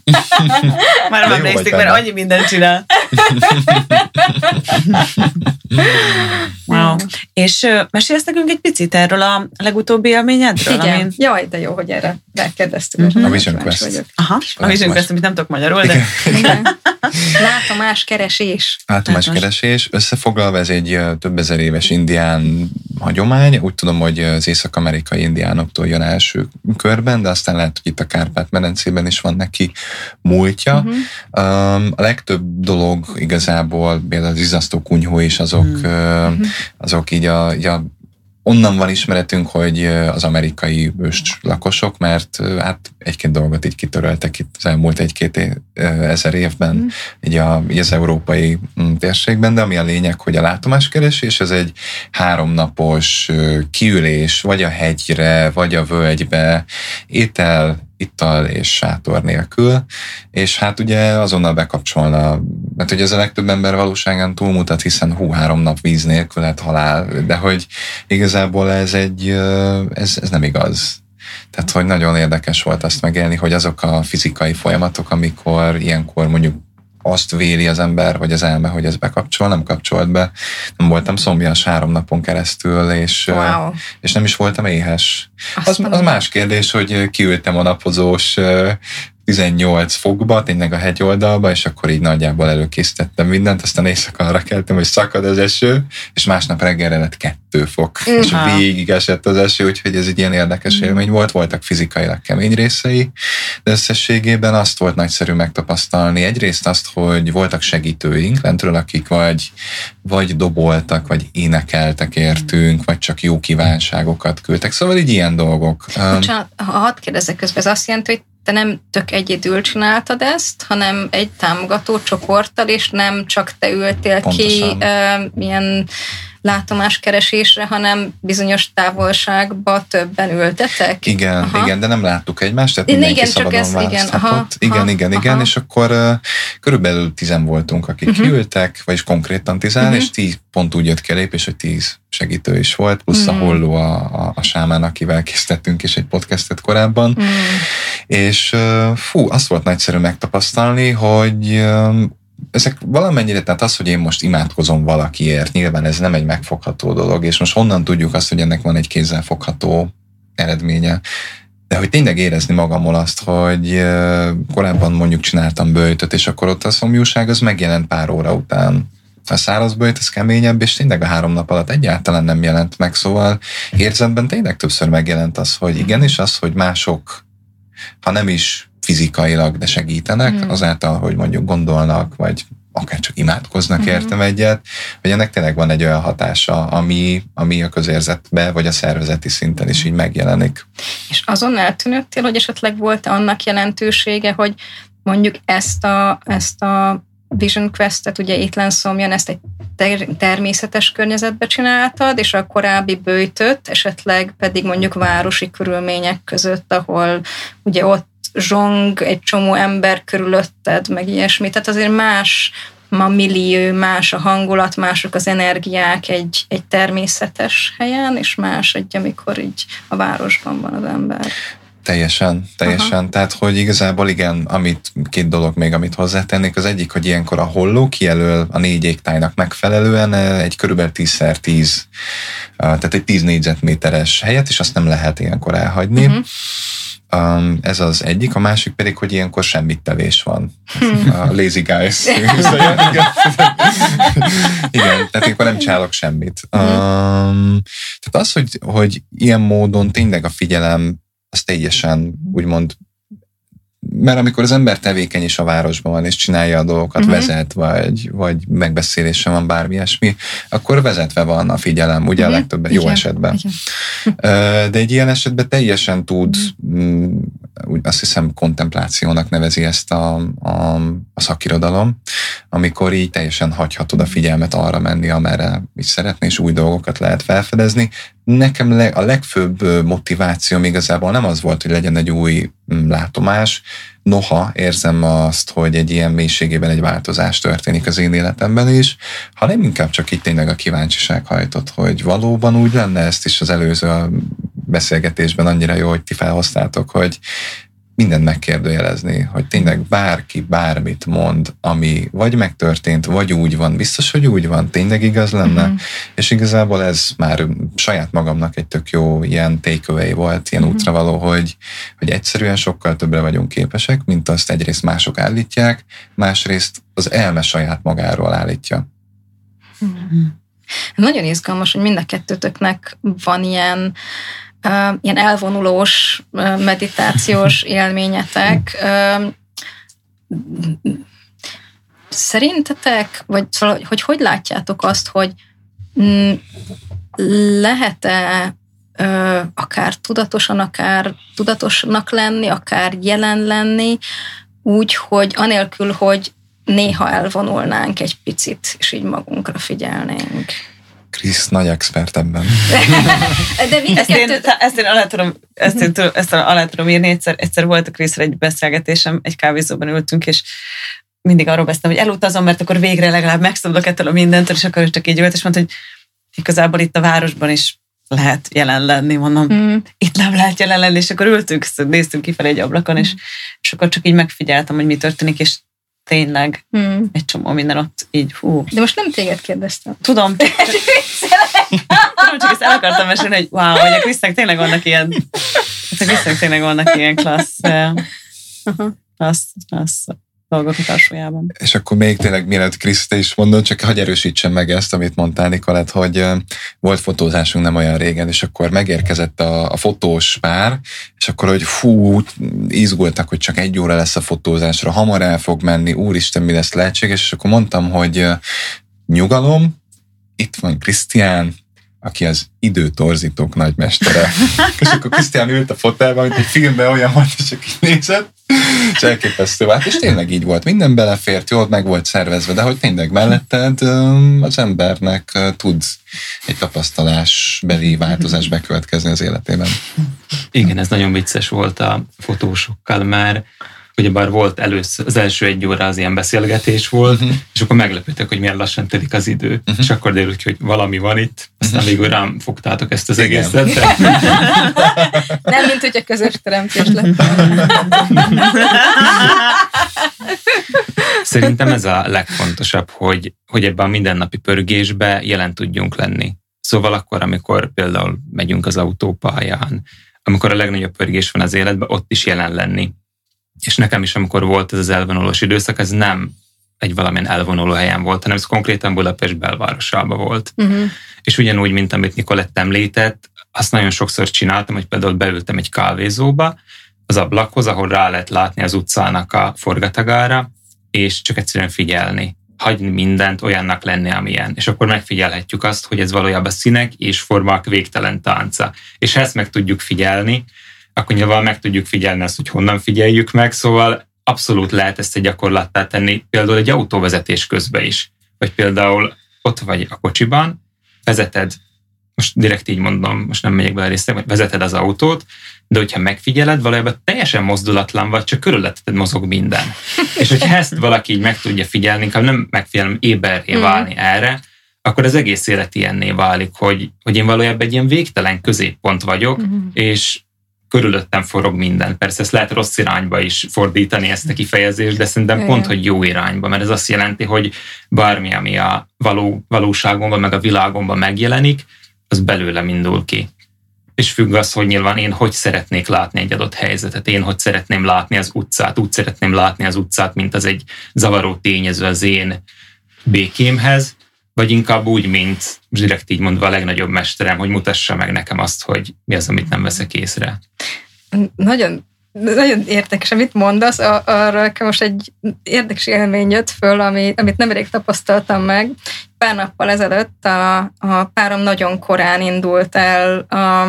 Már nem emlékszik, mert annyi mindent csinál. wow. És mesélsz nekünk egy picit erről a legutóbbi élményedről? Igen. Amin... Jaj, de jó, hogy erre rákérdeztük. Mhm. most A Vision Quest. vagyok. Aha, a Vision. Quest, amit nem tudok magyarul, de. Látomás keresés. Látomás keresés. Összefoglalva ez egy több ezer éves indián hagyomány. Úgy tudom, hogy az észak-amerikai indiánoktól jön első körben, de aztán lehet, hogy itt a Kárpát-medencében is van neki múltja. Um, a legtöbb dolog igazából, például az izzasztó kunyhó is, azok, ö, azok így a, így a onnan van ismeretünk, hogy az amerikai ős lakosok, mert hát egy-két dolgot így kitöröltek itt az elmúlt egy-két ezer évben, Mhm. így, a, így az európai mm, térségben, de ami a lényeg, hogy a látomáskeresés, ez egy háromnapos kiülés, vagy a hegyre, vagy a völgybe, étel, ittal és sátor nélkül, és hát ugye azonnal bekapcsolna, mert ugye ez a legtöbb ember valóságán túlmutat, hiszen hú, három nap víz nélkül lett halál, de hogy igazából ez egy, ez, ez nem igaz. Tehát, hogy nagyon érdekes volt azt megélni, hogy azok a fizikai folyamatok, amikor ilyenkor mondjuk azt véli az ember, vagy az elme, hogy ez bekapcsol, nem kapcsolt be. Nem voltam szomjas három napon keresztül, és, Wow. és nem is voltam éhes. Azt Az, az más kérdés, hogy kiültem a napozós 18 fokba, tényleg a hegyoldalba, és akkor így nagyjából előkészítettem mindent, aztán éjszaka arra keltem, hogy szakad az eső, és másnap reggelre lett kettő fok, és Mhm. végig esett az eső, úgyhogy ez egy ilyen érdekes élmény volt, voltak fizikailag kemény részei, de összességében azt volt nagyszerű megtapasztalni. Egyrészt azt, hogy voltak segítőink lentről, akik vagy, vagy doboltak, vagy énekeltek értünk, vagy csak jó kívánságokat küldtek. Szóval így ilyen dolgok. Bocsánat, ha hadd kérdezzek közben, ez azt jelenti, hogy te nem tök egyedül csináltad ezt, hanem egy támogató csoporttal, és nem csak te ültél Pontosan. ki uh, milyen látomáskeresésre, hanem bizonyos távolságba többen ültetek? Igen, Aha. igen, de nem láttuk egymást, tehát Igen, mindenki csak szabadon ez- igen, aha, igen, aha, igen, igen, aha. és akkor uh, körülbelül tizen voltunk, akik Mhm. uh-huh. kiültek, vagyis konkrétan tizen, Mhm. uh-huh. és tíz pont úgy jött ki a lépés, hogy tíz segítő is volt, plusz Mhm. uh-huh. a holló a, a, a sámán, akivel készítettünk is egy podcastet korábban, Mm. és fú, azt volt nagyszerű megtapasztalni, hogy ezek valamennyire, tehát az, hogy én most imádkozom valakiért, nyilván ez nem egy megfogható dolog, és most honnan tudjuk azt, hogy ennek van egy kézzelfogható eredménye. De hogy tényleg érezni magammal azt, hogy korábban mondjuk csináltam böjtöt, és akkor ott a szomjúság az megjelent pár óra után. A száraz böjt az keményebb, és tényleg a három nap alatt egyáltalán nem jelent meg, szóval érzetben tényleg többször megjelent az, hogy igenis az, hogy mások, ha nem is fizikailag, de segítenek, Mm. azáltal, hogy mondjuk gondolnak, vagy akár csak imádkoznak Mhm. értem egyet, hogy ennek tényleg van egy olyan hatása, ami, ami a közérzetbe, vagy a szervezeti szinten is így megjelenik. És azon eltűnöttél, hogy esetleg volt annak jelentősége, hogy mondjuk ezt a, ezt a Vision Quest-et, ugye étlen szomjan, ezt egy ter- természetes környezetbe csináltad, és a korábbi bőjtöt esetleg pedig mondjuk városi körülmények között, ahol ugye ott zsong egy csomó ember körülötted, meg ilyesmi. Tehát azért más ma millió, más a hangulat, mások az energiák egy, egy természetes helyen, és más egy, amikor így a városban van az ember. Teljesen, teljesen. Aha. Tehát, hogy igazából igen, amit két dolog még, amit hozzátennék, az egyik, hogy ilyenkor a holló kijelöl a négy égtájnak megfelelően eh, egy körülbelül 10x10, tehát egy 10 négyzetméteres helyet, és azt nem lehet ilyenkor elhagyni. Mhm. Um, ez az egyik, a másik pedig, hogy ilyenkor semmit tevés van. A lazy guys. Igen. igen, tehát ilyenkor nem csálok semmit. Um, tehát az, hogy, hogy ilyen módon tényleg a figyelem az teljesen úgymond mert amikor az ember tevékeny is a városban van, és csinálja a dolgokat, uh-huh. vezet, vagy, vagy megbeszélése van, bármi ilyesmi, akkor vezetve van a figyelem, ugye uh-huh. a legtöbben, jó Igen. esetben. Igen. De egy ilyen esetben teljesen tud, uh-huh. azt hiszem kontemplációnak nevezi ezt a, a, a szakirodalom, amikor így teljesen hagyhatod a figyelmet arra menni, amerre is szeretné, és új dolgokat lehet felfedezni. Nekem a legfőbb motiváció igazából nem az volt, hogy legyen egy új mm, látomás, noha érzem azt, hogy egy ilyen mélységében egy változás történik az én életemben is, hanem inkább csak itt tényleg a kíváncsiság hajtott, hogy valóban úgy lenne ezt is az előző beszélgetésben annyira jó, hogy ti felhoztátok, hogy mindent megkérdőjelezni, hogy tényleg bárki bármit mond, ami vagy megtörtént, vagy úgy van, biztos, hogy úgy van, tényleg igaz lenne, uh-huh. és igazából ez már saját magamnak egy tök jó ilyen takeaway volt, ilyen uh-huh. útravaló, hogy, hogy egyszerűen sokkal többre vagyunk képesek, mint azt egyrészt mások állítják, másrészt az elme saját magáról állítja. Uh-huh. Nagyon izgalmas, hogy mind a kettőtöknek van ilyen ilyen elvonulós meditációs élményetek. Szerintetek, vagy szóval, hogy hogy látjátok azt, hogy mm, lehet-e akár tudatosan, akár tudatosnak lenni, akár jelen lenni, úgy, hogy anélkül, hogy néha elvonulnánk egy picit, és így magunkra figyelnénk. Krisz nagy expert ebben. De ezt, én, ezt én alá tudom, ezt, én, ezt alá tudom írni. Egyszer, egyszer volt a Kriszre egy beszélgetésem, egy kávézóban ültünk, és mindig arról beszéltem, hogy elutazom, mert akkor végre legalább megszabadulok ettől a mindentől, és akkor is csak így ült, és mondta, hogy igazából itt a városban is lehet jelen lenni, mondom, mm. itt nem lehet jelen lenni, és akkor ültünk, néztünk kifelé egy ablakon, és, és akkor csak így megfigyeltem, hogy mi történik, és tényleg hmm. egy csomó minden ott így, hú. De most nem téged kérdeztem. Tudom. Csak, tudom, csak ezt el akartam mesélni, hogy wow, hogy a Krisznek tényleg vannak ilyen, a Krisznek tényleg vannak ilyen klassz, uh, klassz, klassz tarsójában. És akkor még tényleg, mielőtt Krisz, te is mondod, csak hagyj erősítsem meg ezt, amit mondtál, Nikolett, hogy volt fotózásunk nem olyan régen, és akkor megérkezett a, a fotós pár, és akkor, hogy fú, izgultak, hogy csak egy óra lesz a fotózásra, hamar el fog menni, úristen, mi lesz lehetséges, és akkor mondtam, hogy nyugalom, itt van Krisztián, aki az időtorzítók nagymestere. és akkor Krisztián ült a fotelben, mint egy filmben olyan volt, és csak így nézett, és elképesztő vált, és tényleg így volt. Minden belefért, jól meg volt szervezve, de hogy tényleg melletted az embernek tud egy tapasztalásbeli változás bekövetkezni az életében. Igen, ez nagyon vicces volt a fotósokkal, mert ugyebár volt először, az első egy óra az ilyen beszélgetés volt, uh-huh. és akkor meglepődtek, hogy milyen lassan telik az idő. Uh-huh. És akkor derült ki, hogy valami van itt, aztán uh-huh. végül rám fogtátok ezt az Igen. egészet. De... Nem, mint hogy a közös teremtés lett. Szerintem ez a legfontosabb, hogy, hogy ebben a mindennapi pörgésbe jelen tudjunk lenni. Szóval akkor, amikor például megyünk az autópályán, amikor a legnagyobb pörgés van az életben, ott is jelen lenni és nekem is, amikor volt ez az elvonulós időszak, ez nem egy valamilyen elvonuló helyen volt, hanem ez konkrétan Budapest belvárosában volt. Uh-huh. És ugyanúgy, mint amit Nikolett említett, azt nagyon sokszor csináltam, hogy például beültem egy kávézóba, az ablakhoz, ahol rá lehet látni az utcának a forgatagára, és csak egyszerűen figyelni. Hagyni mindent olyannak lenni, amilyen. És akkor megfigyelhetjük azt, hogy ez valójában színek és formák végtelen tánca. És ha ezt meg tudjuk figyelni, akkor nyilván meg tudjuk figyelni azt, hogy honnan figyeljük meg, szóval abszolút lehet ezt egy gyakorlattá tenni, például egy autóvezetés közben is. Vagy például ott vagy a kocsiban, vezeted, most direkt így mondom, most nem megyek bele részre, vezeted az autót, de hogyha megfigyeled, valójában teljesen mozdulatlan vagy, csak körülötted mozog minden. És hogyha ezt valaki így meg tudja figyelni, inkább nem megfigyelem éberré mm. válni mm. erre, akkor az egész élet ilyenné válik, hogy, hogy én valójában egy ilyen végtelen középpont vagyok, mm. és körülöttem forog minden. Persze ezt lehet rossz irányba is fordítani ezt a kifejezést, de szerintem Igen. pont, hogy jó irányba, mert ez azt jelenti, hogy bármi, ami a való, valóságomban, meg a világomban megjelenik, az belőlem indul ki. És függ az, hogy nyilván én hogy szeretnék látni egy adott helyzetet, én hogy szeretném látni az utcát, úgy szeretném látni az utcát, mint az egy zavaró tényező az én békémhez, vagy inkább úgy, mint direkt így mondva a legnagyobb mesterem, hogy mutassa meg nekem azt, hogy mi az, amit nem veszek észre. Nagyon nagyon érdekes, amit mondasz, arra most egy érdekes élmény jött föl, ami, amit nemrég tapasztaltam meg. Pár nappal ezelőtt a, a párom nagyon korán indult el a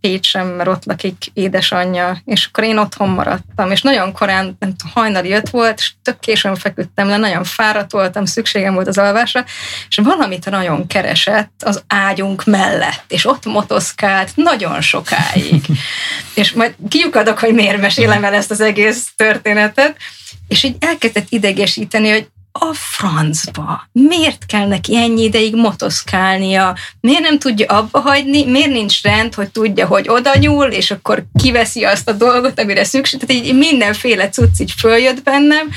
Pécsem, mert ott lakik édesanyja, és akkor én otthon maradtam, és nagyon korán, nem tudom, hajnali jött volt, és tök későn feküdtem le, nagyon fáradt voltam, szükségem volt az alvásra, és valamit nagyon keresett az ágyunk mellett, és ott motoszkált nagyon sokáig. és majd kiukadok, hogy miért mesélem el ezt az egész történetet, és így elkezdett idegesíteni, hogy a francba. Miért kell neki ennyi ideig motoszkálnia? Miért nem tudja abba hagyni? Miért nincs rend, hogy tudja, hogy oda nyúl, és akkor kiveszi azt a dolgot, amire szükség? Tehát így mindenféle cucc így följött bennem,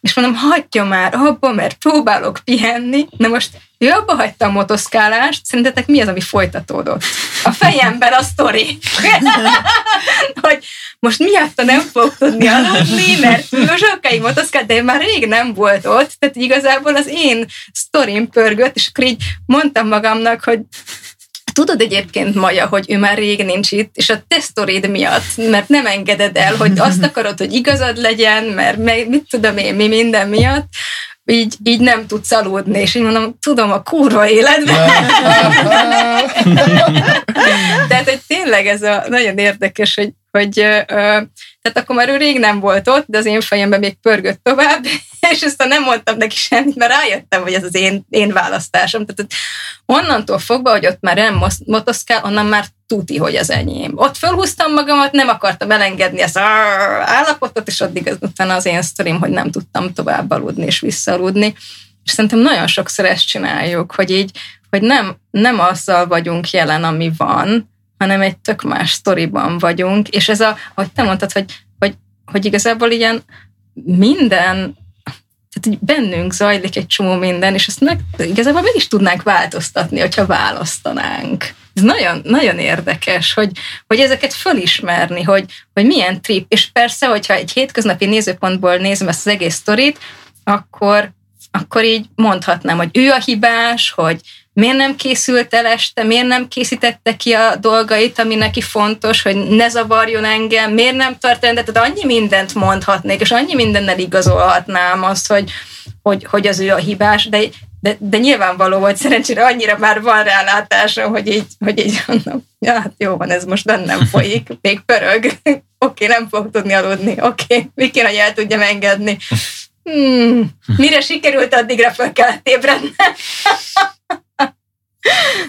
és mondom, hagyja már abba, mert próbálok pihenni. Na most ő abba hagyta a motoszkálást, szerintetek mi az, ami folytatódott? A fejemben a sztori. hogy most miatta nem fog tudni aludni, mert ő sokáig motoszkált, de már rég nem volt ott, tehát igazából az én sztorim pörgött, és akkor így mondtam magamnak, hogy Tudod egyébként, Maja, hogy ő már rég nincs itt, és a te sztorid miatt, mert nem engeded el, hogy azt akarod, hogy igazad legyen, mert mit tudom én, mi minden miatt, így, így nem tudsz aludni, és így mondom, tudom, a kurva életben. Tehát, hogy tényleg ez a nagyon érdekes, hogy, hogy tehát akkor már ő rég nem volt ott, de az én fejemben még pörgött tovább, és aztán nem mondtam neki semmit, mert rájöttem, hogy ez az én, én választásom. Tehát onnantól fogva, hogy ott már nem motoszkál, onnan már tuti, hogy az enyém. Ott fölhúztam magamat, nem akartam elengedni ezt állapotot, és addig az, utána az én sztorim, hogy nem tudtam tovább aludni és visszaludni. És szerintem nagyon sokszor ezt csináljuk, hogy így, hogy nem, nem azzal vagyunk jelen, ami van, hanem egy tök más sztoriban vagyunk, és ez a, ahogy te mondtad, hogy, hogy, hogy igazából ilyen minden tehát így bennünk zajlik egy csomó minden, és ezt meg, igazából meg is tudnánk változtatni, hogyha választanánk. Ez nagyon, nagyon érdekes, hogy, hogy ezeket fölismerni, hogy, hogy milyen trip, és persze, hogyha egy hétköznapi nézőpontból nézem ezt az egész sztorit, akkor, akkor így mondhatnám, hogy ő a hibás, hogy miért nem készült el este, miért nem készítette ki a dolgait, ami neki fontos, hogy ne zavarjon engem, miért nem tart rendet, tehát annyi mindent mondhatnék, és annyi mindennel igazolhatnám azt, hogy, hogy, hogy az ő a hibás, de, de, de nyilvánvaló, hogy szerencsére annyira már van rálátásom, hogy így, hogy így mondom, ja, hát jó van, ez most bennem folyik, még pörög, oké, okay, nem fog tudni aludni, oké, okay, Viki, hogy el tudjam engedni. Hmm, mire sikerült, addigra fel kellett ébrednem.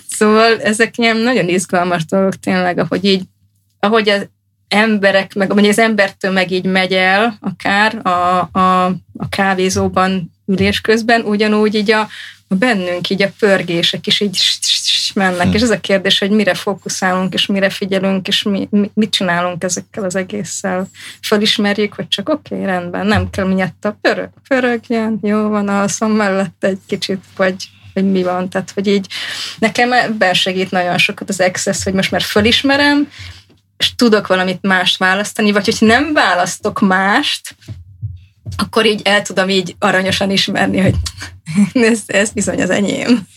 szóval ezek ilyen nagyon izgalmas dolgok tényleg, ahogy így, ahogy az emberek, meg vagy az embertömeg így megy el, akár a, a, a kávézóban ülés közben, ugyanúgy így a, a bennünk így a pörgések is így mennek, hm. és ez a kérdés, hogy mire fókuszálunk, és mire figyelünk, és mi, mi, mit csinálunk ezekkel az egésszel. Fölismerjük, hogy csak oké, okay, rendben, nem kell miatt a pörög, pörögjen, jó van, alszom mellett egy kicsit, vagy hogy mi van. Tehát, hogy így nekem ebben segít nagyon sokat az access, hogy most már fölismerem, és tudok valamit mást választani, vagy hogy nem választok mást, akkor így el tudom így aranyosan ismerni, hogy ez, ez bizony az enyém.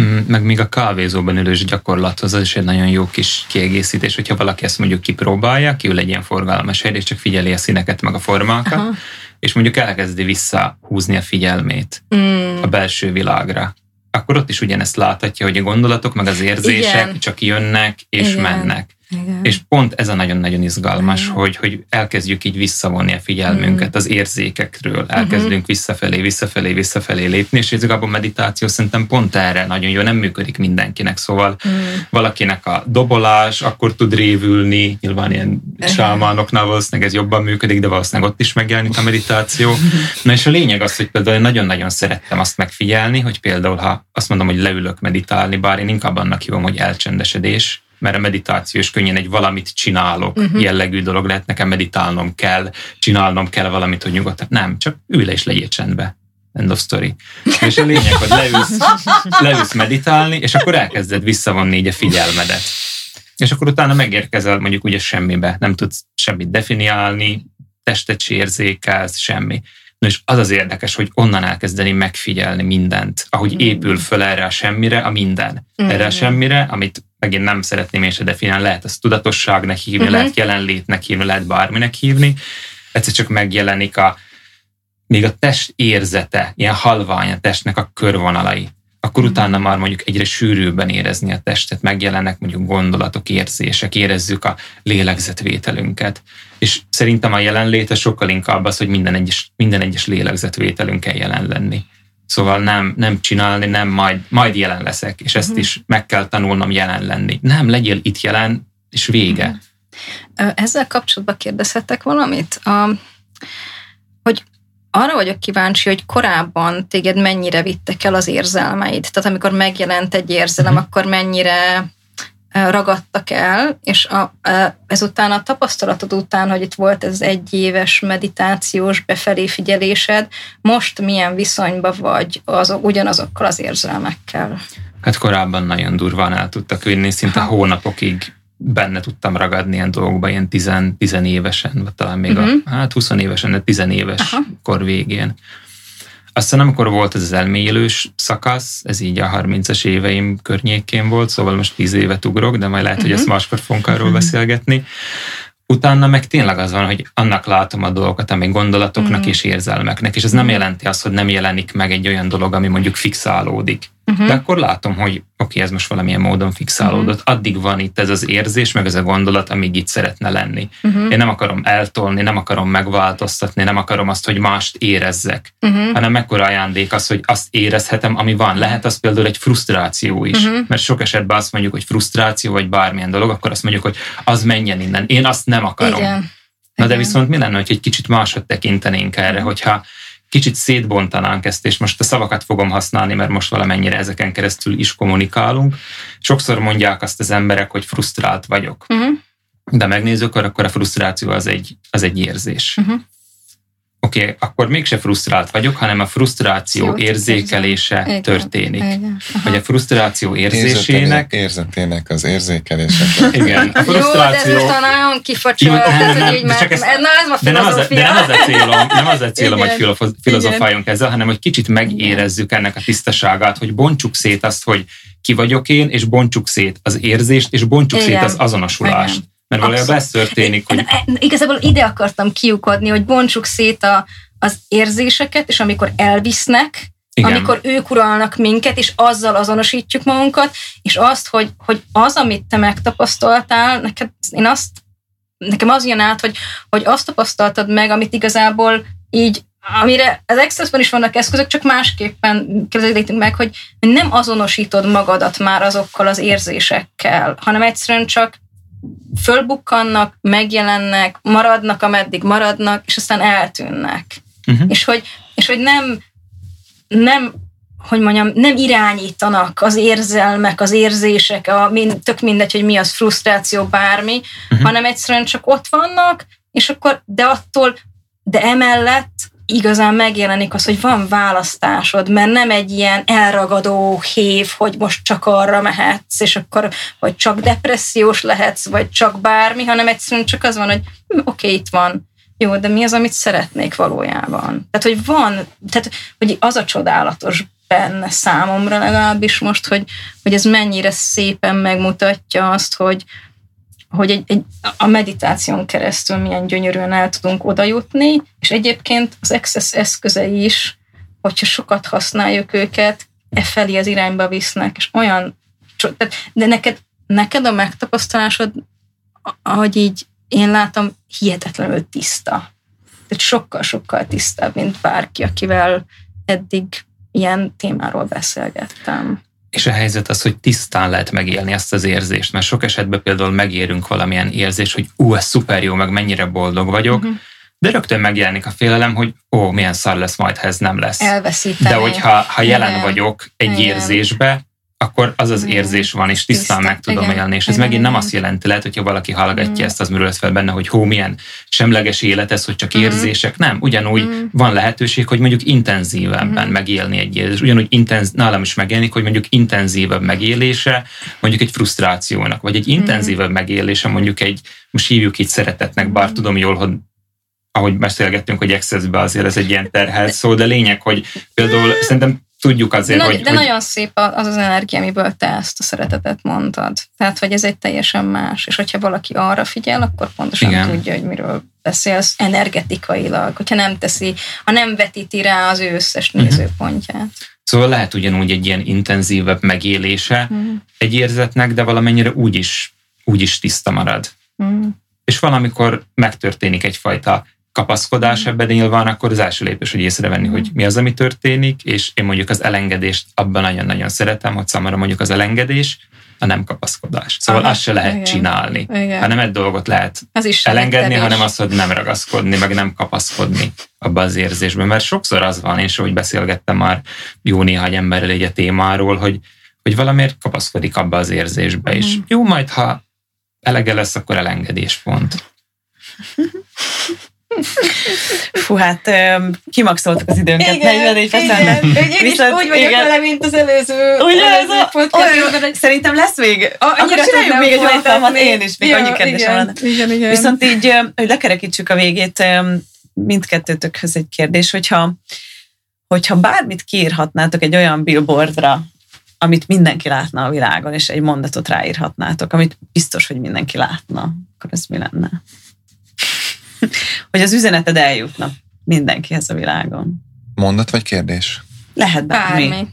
Mm, meg még a kávézóban ülős gyakorlathoz az is egy nagyon jó kis kiegészítés, hogyha valaki ezt mondjuk kipróbálja, kiül egy ilyen forgalmas hely, és csak figyeli a színeket, meg a formákat, Aha és mondjuk elkezdi visszahúzni a figyelmét mm. a belső világra, akkor ott is ugyanezt láthatja, hogy a gondolatok meg az érzések Igen. csak jönnek és Igen. mennek. Igen. És pont ez a nagyon-nagyon izgalmas, Igen. hogy, hogy elkezdjük így visszavonni a figyelmünket mm. az érzékekről, elkezdünk uh-huh. visszafelé, visszafelé, visszafelé lépni, és ez a meditáció szerintem pont erre nagyon jó, nem működik mindenkinek, szóval mm. valakinek a dobolás akkor tud révülni, nyilván ilyen sámánoknál valószínűleg ez jobban működik, de valószínűleg ott is megjelenik a meditáció. Na és a lényeg az, hogy például én nagyon-nagyon szerettem azt megfigyelni, hogy például ha azt mondom, hogy leülök meditálni, bár én inkább annak hívom, hogy elcsendesedés, mert a meditáció is könnyen egy valamit csinálok uh-huh. jellegű dolog lehet, nekem meditálnom kell, csinálnom kell valamit, hogy nyugodtan. Nem, csak ülj le és legyél csendbe. End of story. És a lényeg, hogy leülsz, leülsz meditálni, és akkor elkezded visszavonni így a figyelmedet. És akkor utána megérkezel mondjuk ugye semmibe, nem tudsz semmit definiálni, testet sérzékelsz, semmi. Na és az az érdekes, hogy onnan elkezdeni megfigyelni mindent, ahogy Mm. épül föl erre a semmire a minden. Erre a Mm. semmire, amit megint nem szeretném én se definiálni, lehet az tudatosságnak hívni, Mhm. lehet jelenlétnek hívni, lehet bárminek hívni. Egyszer csak megjelenik a, még a test érzete, ilyen halvány a testnek a körvonalai. Akkor utána már mondjuk egyre sűrűbben érezni a testet, megjelennek mondjuk gondolatok, érzések, érezzük a lélegzetvételünket. És szerintem a jelenléte sokkal inkább az, hogy minden egyes, minden egyes lélegzetvételünkkel jelen lenni. Szóval nem, nem csinálni, nem majd, majd jelen leszek, és ezt is meg kell tanulnom jelen lenni. Nem, legyél itt jelen, és vége. Ö, Ezzel kapcsolatban kérdezhetek valamit? A, hogy arra vagyok kíváncsi, hogy korábban téged mennyire vittek el az érzelmeid. Tehát amikor megjelent egy érzelem, Mhm. akkor mennyire ragadtak el, és a, ezután a tapasztalatod után, hogy itt volt ez egy éves meditációs befelé figyelésed, most milyen viszonyban vagy az, ugyanazokkal az érzelmekkel? Hát korábban nagyon durván el tudtak vinni, szinte hónapokig benne tudtam ragadni ilyen dolgokba, ilyen tizen, tizenévesen, vagy talán még Mhm. a, hát 20 évesen, de tizenéves Aha. kor végén. Aztán amikor volt ez az elmélyülős szakasz, ez így a 30-as éveim környékén volt, szóval most 10 évet ugrok, de majd lehet, hogy Mhm. ezt máskor fogunk arról beszélgetni. Utána meg tényleg az van, hogy annak látom a dolgokat, ami gondolatoknak Mhm. és érzelmeknek, és ez nem Mhm. jelenti azt, hogy nem jelenik meg egy olyan dolog, ami mondjuk fixálódik. Uh-huh. De akkor látom, hogy oké, ez most valamilyen módon fixálódott. Addig van itt ez az érzés, meg ez a gondolat, amíg itt szeretne lenni. Uh-huh. Én nem akarom eltolni, nem akarom megváltoztatni, nem akarom azt, hogy mást érezzek, Uh-huh. hanem mekkora ajándék az, hogy azt érezhetem, ami van. Lehet az például egy frusztráció is, Mhm. mert sok esetben azt mondjuk, hogy frusztráció, vagy bármilyen dolog, akkor azt mondjuk, hogy az menjen innen. Én azt nem akarom. Igen. Na de viszont mi lenne, hogy egy kicsit máshogy tekintenénk erre, hogyha kicsit szétbontanánk ezt, és most a szavakat fogom használni, mert most valamennyire ezeken keresztül is kommunikálunk. Sokszor mondják azt az emberek, hogy frusztrált vagyok. Uh-huh. De megnézzük, akkor a frusztráció az egy, az egy érzés. Uh-huh. Oké, okay, akkor mégse frusztrált vagyok, hanem a frusztráció Jót érzékelése Igen. történik. Igen. Hogy a frusztráció érzésének, Érzetének, érzetének az érzékelése. igen, a Jó, de ez frusztráció... most nagyon Jó, kifacsolt, nem, nem, hogy így de már, ezt- na ez ma De nem, az, a- de nem az a célom, nem az a célom, hogy Igen. filozof- filozofáljunk ezzel, hanem hogy kicsit megérezzük ennek a tisztaságát, hogy bontsuk szét azt, hogy ki vagyok én, és bontsuk szét az érzést, és bontsuk Igen. szét az azonosulást. Igen. Mert valójában ez Abszolút. történik, hogy Igazából ide akartam kiukadni, hogy bontsuk szét a, az érzéseket, és amikor elvisznek, igen, amikor ők uralnak minket, és azzal azonosítjuk magunkat, és azt, hogy, hogy az, amit te megtapasztaltál, neked, én azt, nekem az jön át, hogy, hogy azt tapasztaltad meg, amit igazából így amire az Accessben is vannak eszközök, csak másképpen közelítünk meg, hogy nem azonosítod magadat már azokkal az érzésekkel, hanem egyszerűen csak fölbukkannak, megjelennek, maradnak, ameddig maradnak, és aztán eltűnnek. uh-huh. És hogy, és hogy nem, nem, hogy mondjam, nem irányítanak az érzelmek, az érzések, a, mind, tök mindegy, hogy mi az frusztráció, bármi, uh-huh. hanem egyszerűen csak ott vannak, és akkor, de attól, de emellett igazán megjelenik az, hogy van választásod, mert nem egy ilyen elragadó hév, hogy most csak arra mehetsz, és akkor, vagy csak depressziós lehetsz, vagy csak bármi, hanem egyszerűen csak az van, hogy hm, oké, okay, itt van, jó, de mi az, amit szeretnék valójában? Tehát, hogy van, tehát, hogy az a csodálatos benne számomra legalábbis most, hogy, hogy ez mennyire szépen megmutatja azt, hogy, hogy egy, egy, a meditáción keresztül milyen gyönyörűen el tudunk oda jutni, és egyébként az Access eszközei is, hogyha sokat használjuk őket, e felé az irányba visznek, és olyan, de neked, neked a megtapasztalásod, ahogy így én látom, hihetetlenül tiszta. Tehát sokkal-sokkal tisztább, mint bárki, akivel eddig ilyen témáról beszélgettem. És a helyzet az, hogy tisztán lehet megélni ezt az érzést, mert sok esetben például megérünk valamilyen érzés, hogy ú, ez szuper jó, meg mennyire boldog vagyok, Mhm. de rögtön megjelenik a félelem, hogy ó, milyen szar lesz majd, ha ez nem lesz. Elveszíteni. De hogyha ha jelen Igen. vagyok egy Igen. érzésbe, akkor az az Igen. érzés van, és tisztán Tiszta. meg tudom Igen. élni. És ez Igen, megint nem igen. azt jelenti, lehet, hogyha valaki hallgatja Mhm. ezt, az merül fel benne, hogy hó, milyen semleges élet ez, hogy csak Mhm. érzések. Nem, ugyanúgy Mhm. van lehetőség, hogy mondjuk intenzívebben Mhm. megélni egy érzés. Ugyanúgy intenz, nálam is megjelenik, hogy mondjuk intenzívebb megélése mondjuk egy frusztrációnak, vagy egy Mhm. intenzívebb megélése mondjuk egy, most hívjuk így szeretetnek, bár tudom jól, hogy ahogy beszélgettünk, hogy excessbe azért ez egy ilyen terhelt szó, de lényeg, hogy például szerintem tudjuk azért, de, hogy... De hogy... nagyon szép az az energia, amiből te ezt a szeretetet mondtad. Tehát, hogy ez egy teljesen más. És hogyha valaki arra figyel, akkor pontosan Igen. tudja, hogy miről beszélsz energetikailag. Hogyha nem teszi, ha nem vetíti rá az ő összes Mhm. nézőpontját. Szóval lehet ugyanúgy egy ilyen intenzívebb megélése Mm. egy érzetnek, de valamennyire úgy is, úgy is tiszta marad. Mm. És valamikor megtörténik egyfajta kapaszkodás ebben nyilván, akkor az első lépés, hogy észrevenni, hogy mi az, ami történik, és én mondjuk az elengedést abban nagyon-nagyon szeretem, hogy számomra mondjuk az elengedés, a nem kapaszkodás. Szóval Aha, azt se lehet igen. csinálni. Igen. Ha nem egy dolgot lehet Az is elengedni, hanem az, hogy nem ragaszkodni, meg nem kapaszkodni abba az érzésben. Mert sokszor az van, és ahogy beszélgettem már jó néhány emberrel egy a témáról, hogy, hogy valamiért kapaszkodik abba az érzésbe, és Mhm. jó, majd ha elege lesz, akkor elengedés pont. Fú, hát kimaxoltuk az időnket, Igen, 44 igen. percen. Viszont úgy vagyok igen. vele, mint az előző, Ugye ez előző a, podcastban, olyan, szerintem lesz még, A- akkor csináljuk még egy alkalmat, én is, még Ja, annyi kérdésem van. Igen, igen. Viszont így, hogy lekerekítsük a végét, mindkettőtökhöz egy kérdés, hogyha, hogyha bármit kiírhatnátok egy olyan billboardra, amit mindenki látna a világon, és egy mondatot ráírhatnátok, amit biztos, hogy mindenki látna, akkor ez mi lenne? Hogy az üzeneted eljutna mindenkihez a világon. Mondat vagy kérdés? Lehet bármi. Bármi.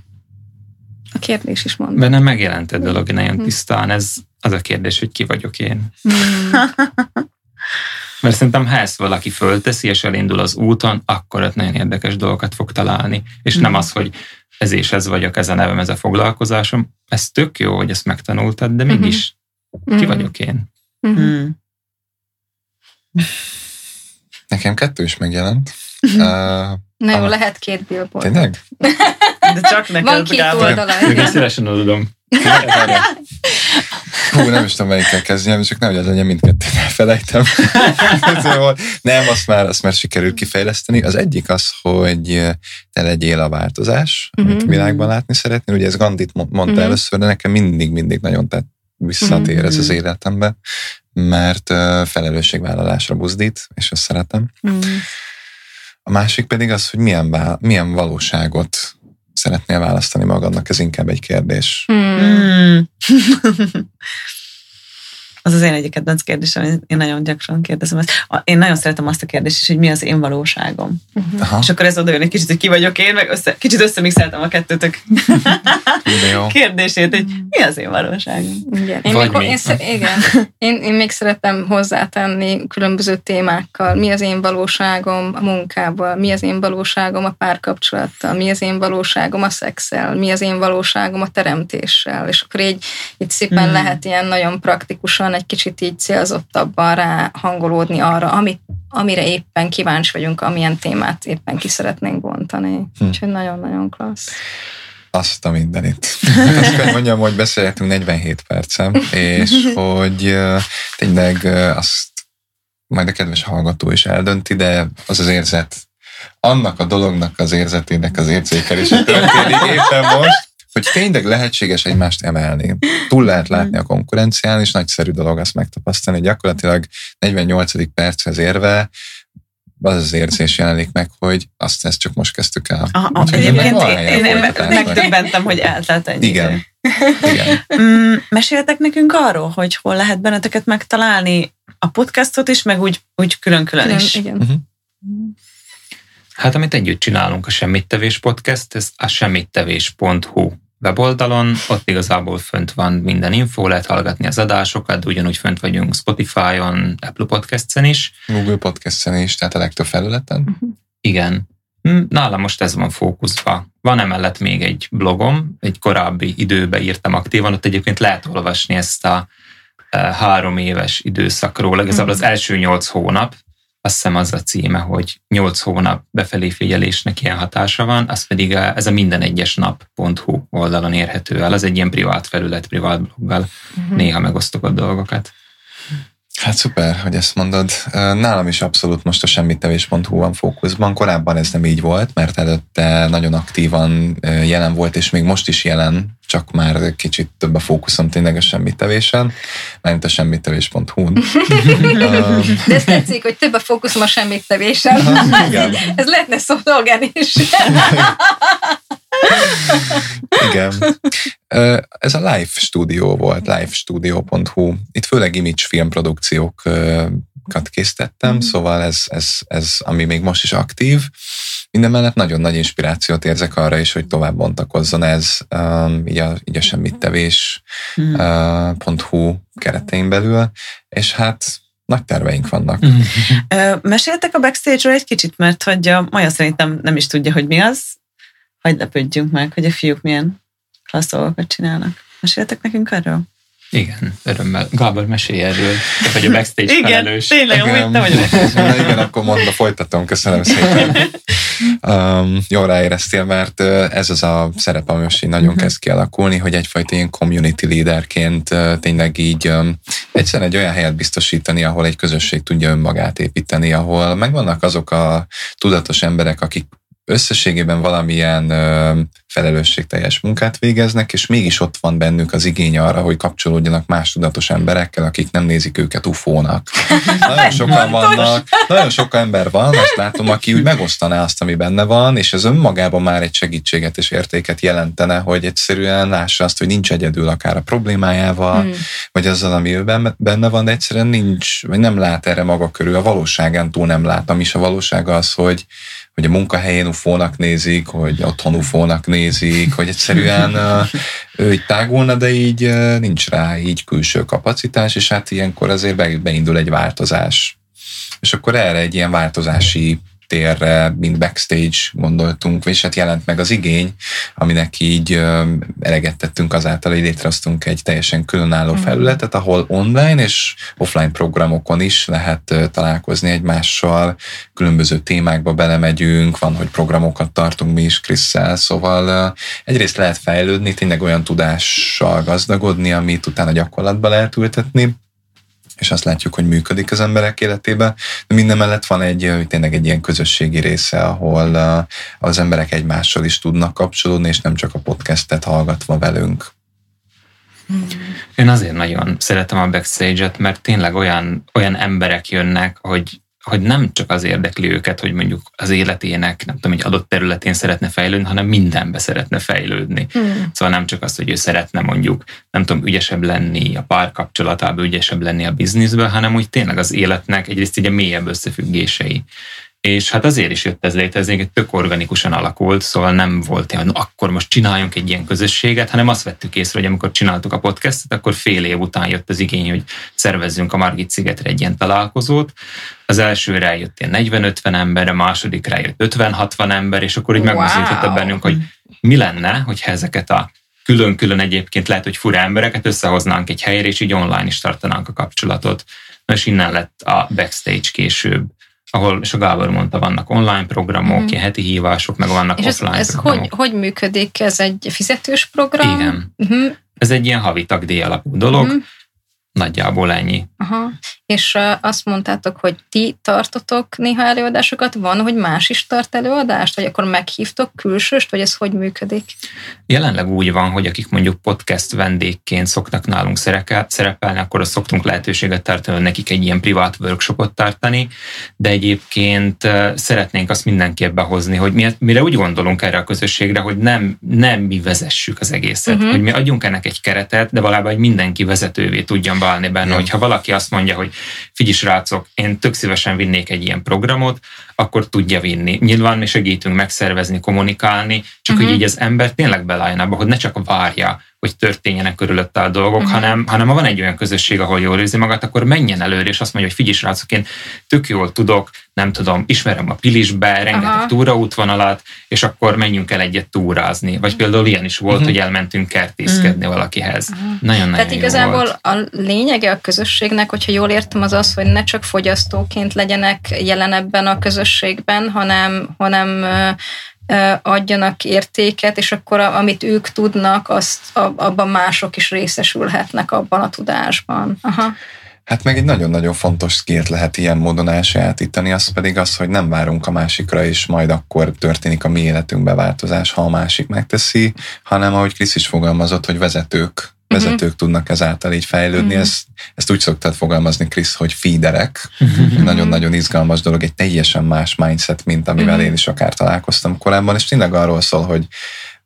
A kérdés is mond. Bennem megjelent egy dolog nagyon tisztán, ez az a kérdés, hogy ki vagyok én. Mm. Mert szerintem, ha ezt valaki fölteszi, és elindul az úton, akkor ott nagyon érdekes dolgokat fog találni. És nem az, hogy ez és ez vagyok, ez a nevem, ez a foglalkozásom. Ez tök jó, hogy ezt megtanultad, de mégis ki Mm. vagyok én. Nekem kettő is megjelent. Uh, Na jó, Aha. lehet két billboard. tényleg? De csak neked, Van két Gábor. oldala. Igen. szívesen adom. Hú, nem is tudom, melyikkel kezdjem, csak nehogy az legyen mindkettőt elfelejtem. szóval, nem, azt már, azt már sikerült kifejleszteni. Az egyik az, hogy te legyél a változás, amit a világban látni szeretnél. Ugye ez Gandit mo- mondta Mhm. először, de nekem mindig-mindig nagyon tett visszatér ez az életembe, mert felelősségvállalásra buzdít, és azt szeretem. Mm. A másik pedig az, hogy milyen, vá- milyen valóságot szeretnél választani magadnak, ez inkább egy kérdés. Mm. Az az én egyik kedvenc kérdésem, én- én nagyon gyakran kérdezem ezt. Én nagyon szeretem azt a kérdést is, hogy mi az én valóságom. Aha, És akkor ez oda jön egy kicsit, hogy ki vagyok én, meg össze, kicsit összemixeltem a kettőtök kérdését, hogy mi az én valóságom. Igen. Én, még, mi. én, igen. Én, én még szeretem hozzátenni különböző témákkal. Mi az én valóságom a munkával, mi az én valóságom a párkapcsolattal, mi az én valóságom a szexel, mi az én valóságom a teremtéssel. És akkor így, így szépen Hmm. lehet ilyen nagyon praktikusan, egy kicsit így célzottabban rá hangolódni arra, amit, amire éppen kíváncsi vagyunk, amilyen témát éppen ki szeretnénk bontani. Hm. Úgyhogy nagyon-nagyon klassz. Azt a mindenit. Azt kell mondjam, hogy beszélhetünk 47 percem, és hogy tényleg azt majd a kedves hallgató is eldönti, de az az érzet, annak a dolognak az érzetének az érzékelése történik éppen most, hogy tényleg lehetséges egymást emelni. Túl lehet látni a konkurencián, és nagyszerű dolog azt megtapasztalni. Gyakorlatilag 48. perchez érve az az érzés jelenik meg, hogy azt ezt csak most kezdtük el. Aha, Úgyhogy egyébként én, én, megdöbbentem, hogy eltelt ennyi Igen. Igen. Mm, meséltek nekünk arról, hogy hol lehet benneteket megtalálni a podcastot is, meg úgy, úgy külön-külön Külön, is. igen. Mhm. Hát amit együtt csinálunk a Semmittevés Podcast, ez a semmittevés.hu weboldalon, ott igazából fönt van minden info, lehet hallgatni az adásokat, de ugyanúgy fönt vagyunk Spotify-on, Apple Podcast-en is. Google Podcast-en is, tehát a legtöbb felületen. Igen. Hm, Nálam most ez van fókuszva. Van emellett még egy blogom, egy korábbi időbe írtam aktívan, ott egyébként lehet olvasni ezt a e, három éves időszakról, igazából az első nyolc hónap, azt hiszem az a címe, hogy nyolc hónap befelé figyelésnek ilyen hatása van, az pedig a, ez a minden egyes nap.hu oldalon érhető el. Az egy ilyen privát felület, privát bloggal, néha megosztok a dolgokat. Hát szuper, hogy ezt mondod. Nálam is abszolút most a semmittevés.hu van fókuszban. Korábban ez nem így volt, mert előtte nagyon aktívan jelen volt, és még most is jelen, csak már kicsit több a fókuszom tényleg a semmitevésen, mert a semmittevés.hu-n. De ez tetszik, hogy több a fókuszom a semmittevésen. ez lehetne szolgálni is. Igen. Ez a Live Studio volt, livestudio.hu. Itt főleg image filmprodukciókat készítettem, mm. szóval ez, ez, ez, ami még most is aktív. Minden mellett nagyon nagy inspirációt érzek arra is, hogy tovább bontakozzon ez um, így a, így a semmittevés.hu mm. uh, keretein belül, és hát nagy terveink vannak. Mm. Meséltek a backstage-ről egy kicsit, mert hogy a Maja szerintem nem is tudja, hogy mi az, hagyd lepődjünk meg, hogy a fiúk milyen klassz dolgokat csinálnak. Meséltek nekünk erről? Igen, örömmel. Gábor, mesélj erről, te vagy a backstage igen, felelős. tényleg, amúgy te vagy a Igen, akkor mondva folytatom, köszönöm szépen. Um, jól ráéreztél, mert ez az a szerep, ami most így nagyon uh-huh. kezd kialakulni, hogy egyfajta ilyen community leaderként tényleg így um, egyszerűen egy olyan helyet biztosítani, ahol egy közösség tudja önmagát építeni, ahol megvannak azok a tudatos emberek, akik összességében valamilyen ö, felelősségteljes munkát végeznek, és mégis ott van bennük az igény arra, hogy kapcsolódjanak más tudatos emberekkel, akik nem nézik őket ufónak. Nagyon sokan vannak, nagyon sok ember van, azt látom, aki úgy megosztaná azt, ami benne van, és ez önmagában már egy segítséget és értéket jelentene, hogy egyszerűen lássa azt, hogy nincs egyedül akár a problémájával, hmm. vagy azzal, ami ő benne van, de egyszerűen nincs, vagy nem lát erre maga körül, a valóságán túl nem lát. Ami is a valóság az, hogy hogy a munkahelyén ufónak nézik, hogy otthon ufónak nézik, hogy egyszerűen ő így tágulna, de így nincs rá így külső kapacitás, és hát ilyenkor azért beindul egy változás. És akkor erre egy ilyen változási térre, mint backstage gondoltunk, és hát jelent meg az igény, aminek így eleget tettünk azáltal, hogy létrehoztunk egy teljesen különálló mm. felületet, ahol online és offline programokon is lehet találkozni egymással, különböző témákba belemegyünk, van, hogy programokat tartunk mi is Krisszel, szóval egyrészt lehet fejlődni, tényleg olyan tudással gazdagodni, amit utána gyakorlatba lehet ültetni, és azt látjuk, hogy működik az emberek életében, de minden mellett van egy, tényleg egy ilyen közösségi része, ahol az emberek egymással is tudnak kapcsolódni, és nem csak a podcastet hallgatva velünk. Én azért nagyon szeretem a backstage-et, mert tényleg olyan, olyan emberek jönnek, hogy hogy nem csak az érdekli őket, hogy mondjuk az életének, nem tudom, egy adott területén szeretne fejlődni, hanem mindenbe szeretne fejlődni. Hmm. Szóval nem csak az, hogy ő szeretne mondjuk, nem tudom, ügyesebb lenni a párkapcsolatában, ügyesebb lenni a bizniszben, hanem úgy tényleg az életnek egyrészt ugye mélyebb összefüggései. És hát azért is jött ez ez egy tök organikusan alakult, szóval nem volt olyan, akkor most csináljunk egy ilyen közösséget, hanem azt vettük észre, hogy amikor csináltuk a podcastet, akkor fél év után jött az igény, hogy szervezzünk a Margit szigetre egy ilyen találkozót. Az elsőre eljött ilyen 40-50 ember, a másodikra jött 50-60 ember, és akkor így wow. megmozdította bennünk, hogy mi lenne, hogyha ezeket a külön-külön egyébként lehet, hogy fura embereket összehoznánk egy helyre, és így online is tartanánk a kapcsolatot. Na és innen lett a backstage később ahol, és a Gábor mondta, vannak online programok, mm. heti hívások, meg vannak és offline ez, ez programok. Hogy, hogy működik? Ez egy fizetős program? Igen. Uh-huh. Ez egy ilyen havi tagdíj alapú dolog. Uh-huh. Nagyjából ennyi. Aha. És azt mondtátok, hogy ti tartotok néha előadásokat, van, hogy más is tart előadást, vagy akkor meghívtok külsőst, vagy ez hogy működik? Jelenleg úgy van, hogy akik mondjuk podcast vendégként szoktak nálunk szerepelni, akkor azt szoktunk lehetőséget tartani, hogy nekik egy ilyen privát workshopot tartani, de egyébként szeretnénk azt mindenképp behozni, hogy mi, mire úgy gondolunk erre a közösségre, hogy nem, nem mi vezessük az egészet, uh-huh. hogy mi adjunk ennek egy keretet, de valójában hogy mindenki vezetővé tudjon válni benne, hogyha valaki azt mondja, hogy figyelj srácok, én tök szívesen vinnék egy ilyen programot, akkor tudja vinni. Nyilván mi segítünk megszervezni, kommunikálni, csak uh-huh. hogy így az ember tényleg belálljon abba, hogy ne csak várja, hogy történjenek körülötte a dolgok, uh-huh. hanem, hanem ha van egy olyan közösség, ahol jól érzi magát, akkor menjen előre, és azt mondja, hogy figyelj srácok, én tök jól tudok, nem tudom, ismerem a Pilisbe, rengeteg uh-huh. túraútvonalat, és akkor menjünk el egyet túrázni. Vagy például ilyen is volt, uh-huh. hogy elmentünk kertészkedni uh-huh. valakihez. Uh-huh. Nagyon-nagyon Tehát jó igazából volt. a lényege a közösségnek, hogyha jól értem, az az, hogy ne csak fogyasztóként legyenek jelen ebben a közösségben, hanem, hanem adjanak értéket, és akkor amit ők tudnak, azt abban mások is részesülhetnek abban a tudásban. Aha. Hát meg egy nagyon-nagyon fontos skillt lehet ilyen módon elsajátítani, az pedig az, hogy nem várunk a másikra, és majd akkor történik a mi életünkbe változás, ha a másik megteszi, hanem ahogy Krisz is fogalmazott, hogy vezetők vezetők uh-huh. tudnak ezáltal így fejlődni. Uh-huh. Ezt, ezt úgy szoktad fogalmazni, Krisz, hogy feederek. Uh-huh. Nagyon-nagyon izgalmas dolog, egy teljesen más mindset, mint amivel uh-huh. én is akár találkoztam korábban, és tényleg arról szól, hogy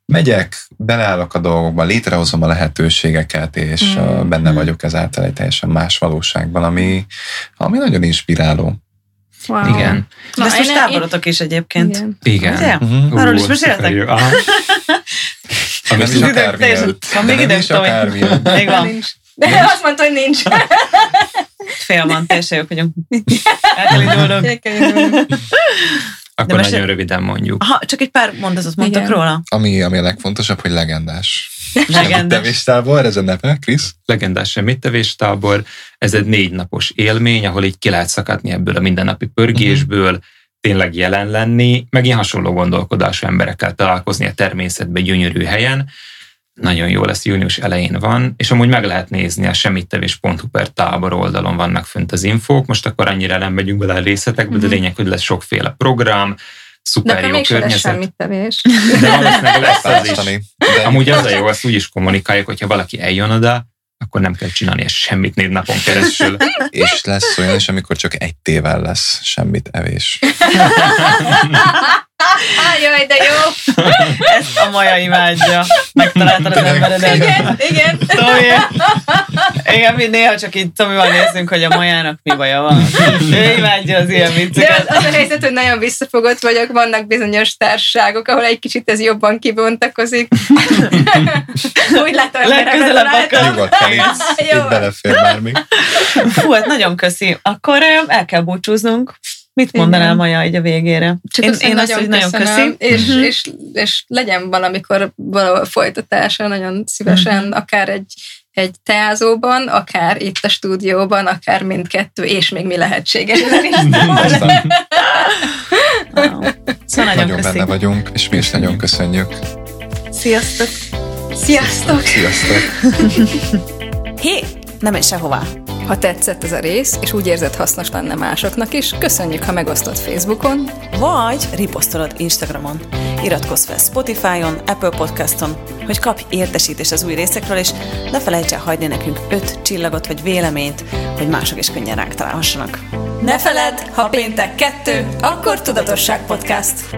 megyek, beleállok a dolgokba, létrehozom a lehetőségeket, és mm. benne vagyok ezáltal egy teljesen más valóságban, ami, ami nagyon inspiráló. Wow. Igen. Na, ezt most táborotok is egyébként. Igen. Igen. Uh-huh. Arról is meséltek? Ami is akár Van még időnk, Tomi. Még van. De azt mondta, hogy nincs. Fél van, teljesen jók vagyunk. El kell indulnunk. Akkor nagyon röviden mondjuk. Ha, csak egy pár mondatot mondtak Igen. róla. Ami, ami a legfontosabb, hogy legendás. Legendás. tábor, ez a neve, Krisz? Legendás tábor, ez egy négy napos élmény, ahol így ki lehet szakadni ebből a mindennapi pörgésből, uh-huh. Tényleg jelen lenni, meg ilyen hasonló gondolkodású emberekkel találkozni a természetben gyönyörű helyen, nagyon jó lesz, június elején van, és amúgy meg lehet nézni a semmittevés.hu per tábor oldalon vannak fönt az infók, most akkor annyira nem megyünk bele a részletekbe, mm-hmm. de lényeg, hogy lesz sokféle program, szuper de jó környezet. semmittevés. De valószínűleg lesz az is. De amúgy az a jó, azt úgy is kommunikáljuk, hogyha valaki eljön oda, akkor nem kell csinálni semmit négy napon keresztül. És lesz olyan is, amikor csak egy tével lesz semmit evés. Jaj, de jó! Ezt a Maja imádja. Megtaláltad az emberedet. Igen, igen. Tomi, igen, mi néha csak így Tomival nézzünk, hogy a Majának mi baja van. Ő imádja az ilyen vicceket. De az, az a helyzet, hogy nagyon visszafogott vagyok, vannak bizonyos társaságok, ahol egy kicsit ez jobban kibontakozik. Úgy látom, hogy Legközelebb akar. Nyugodtan, itt, itt belefér már még. Fú, hát nagyon köszi. Akkor el kell búcsúznunk. Mit mondanál Maja így a végére? Csak én, én azt, hogy nagyon köszönöm, és, uh-huh. és, és legyen valamikor valahol folytatása, nagyon szívesen, uh-huh. akár egy, egy teázóban, akár itt a stúdióban, akár mindkettő, és még mi lehetséges. wow. Szóval nagyon, nagyon benne vagyunk, és mi is nagyon köszönjük. Sziasztok! Sziasztok! Sziasztok! Hé, nem menj sehová! Ha tetszett ez a rész, és úgy érzed hasznos lenne másoknak is, köszönjük, ha megosztod Facebookon, vagy riposztolod Instagramon. Iratkozz fel Spotify-on, Apple Podcaston, hogy kapj értesítést az új részekről, és ne felejts el hagyni nekünk öt csillagot vagy véleményt, hogy mások is könnyen ránk találhassanak. Ne feledd, ha péntek kettő, akkor Tudatosság Podcast.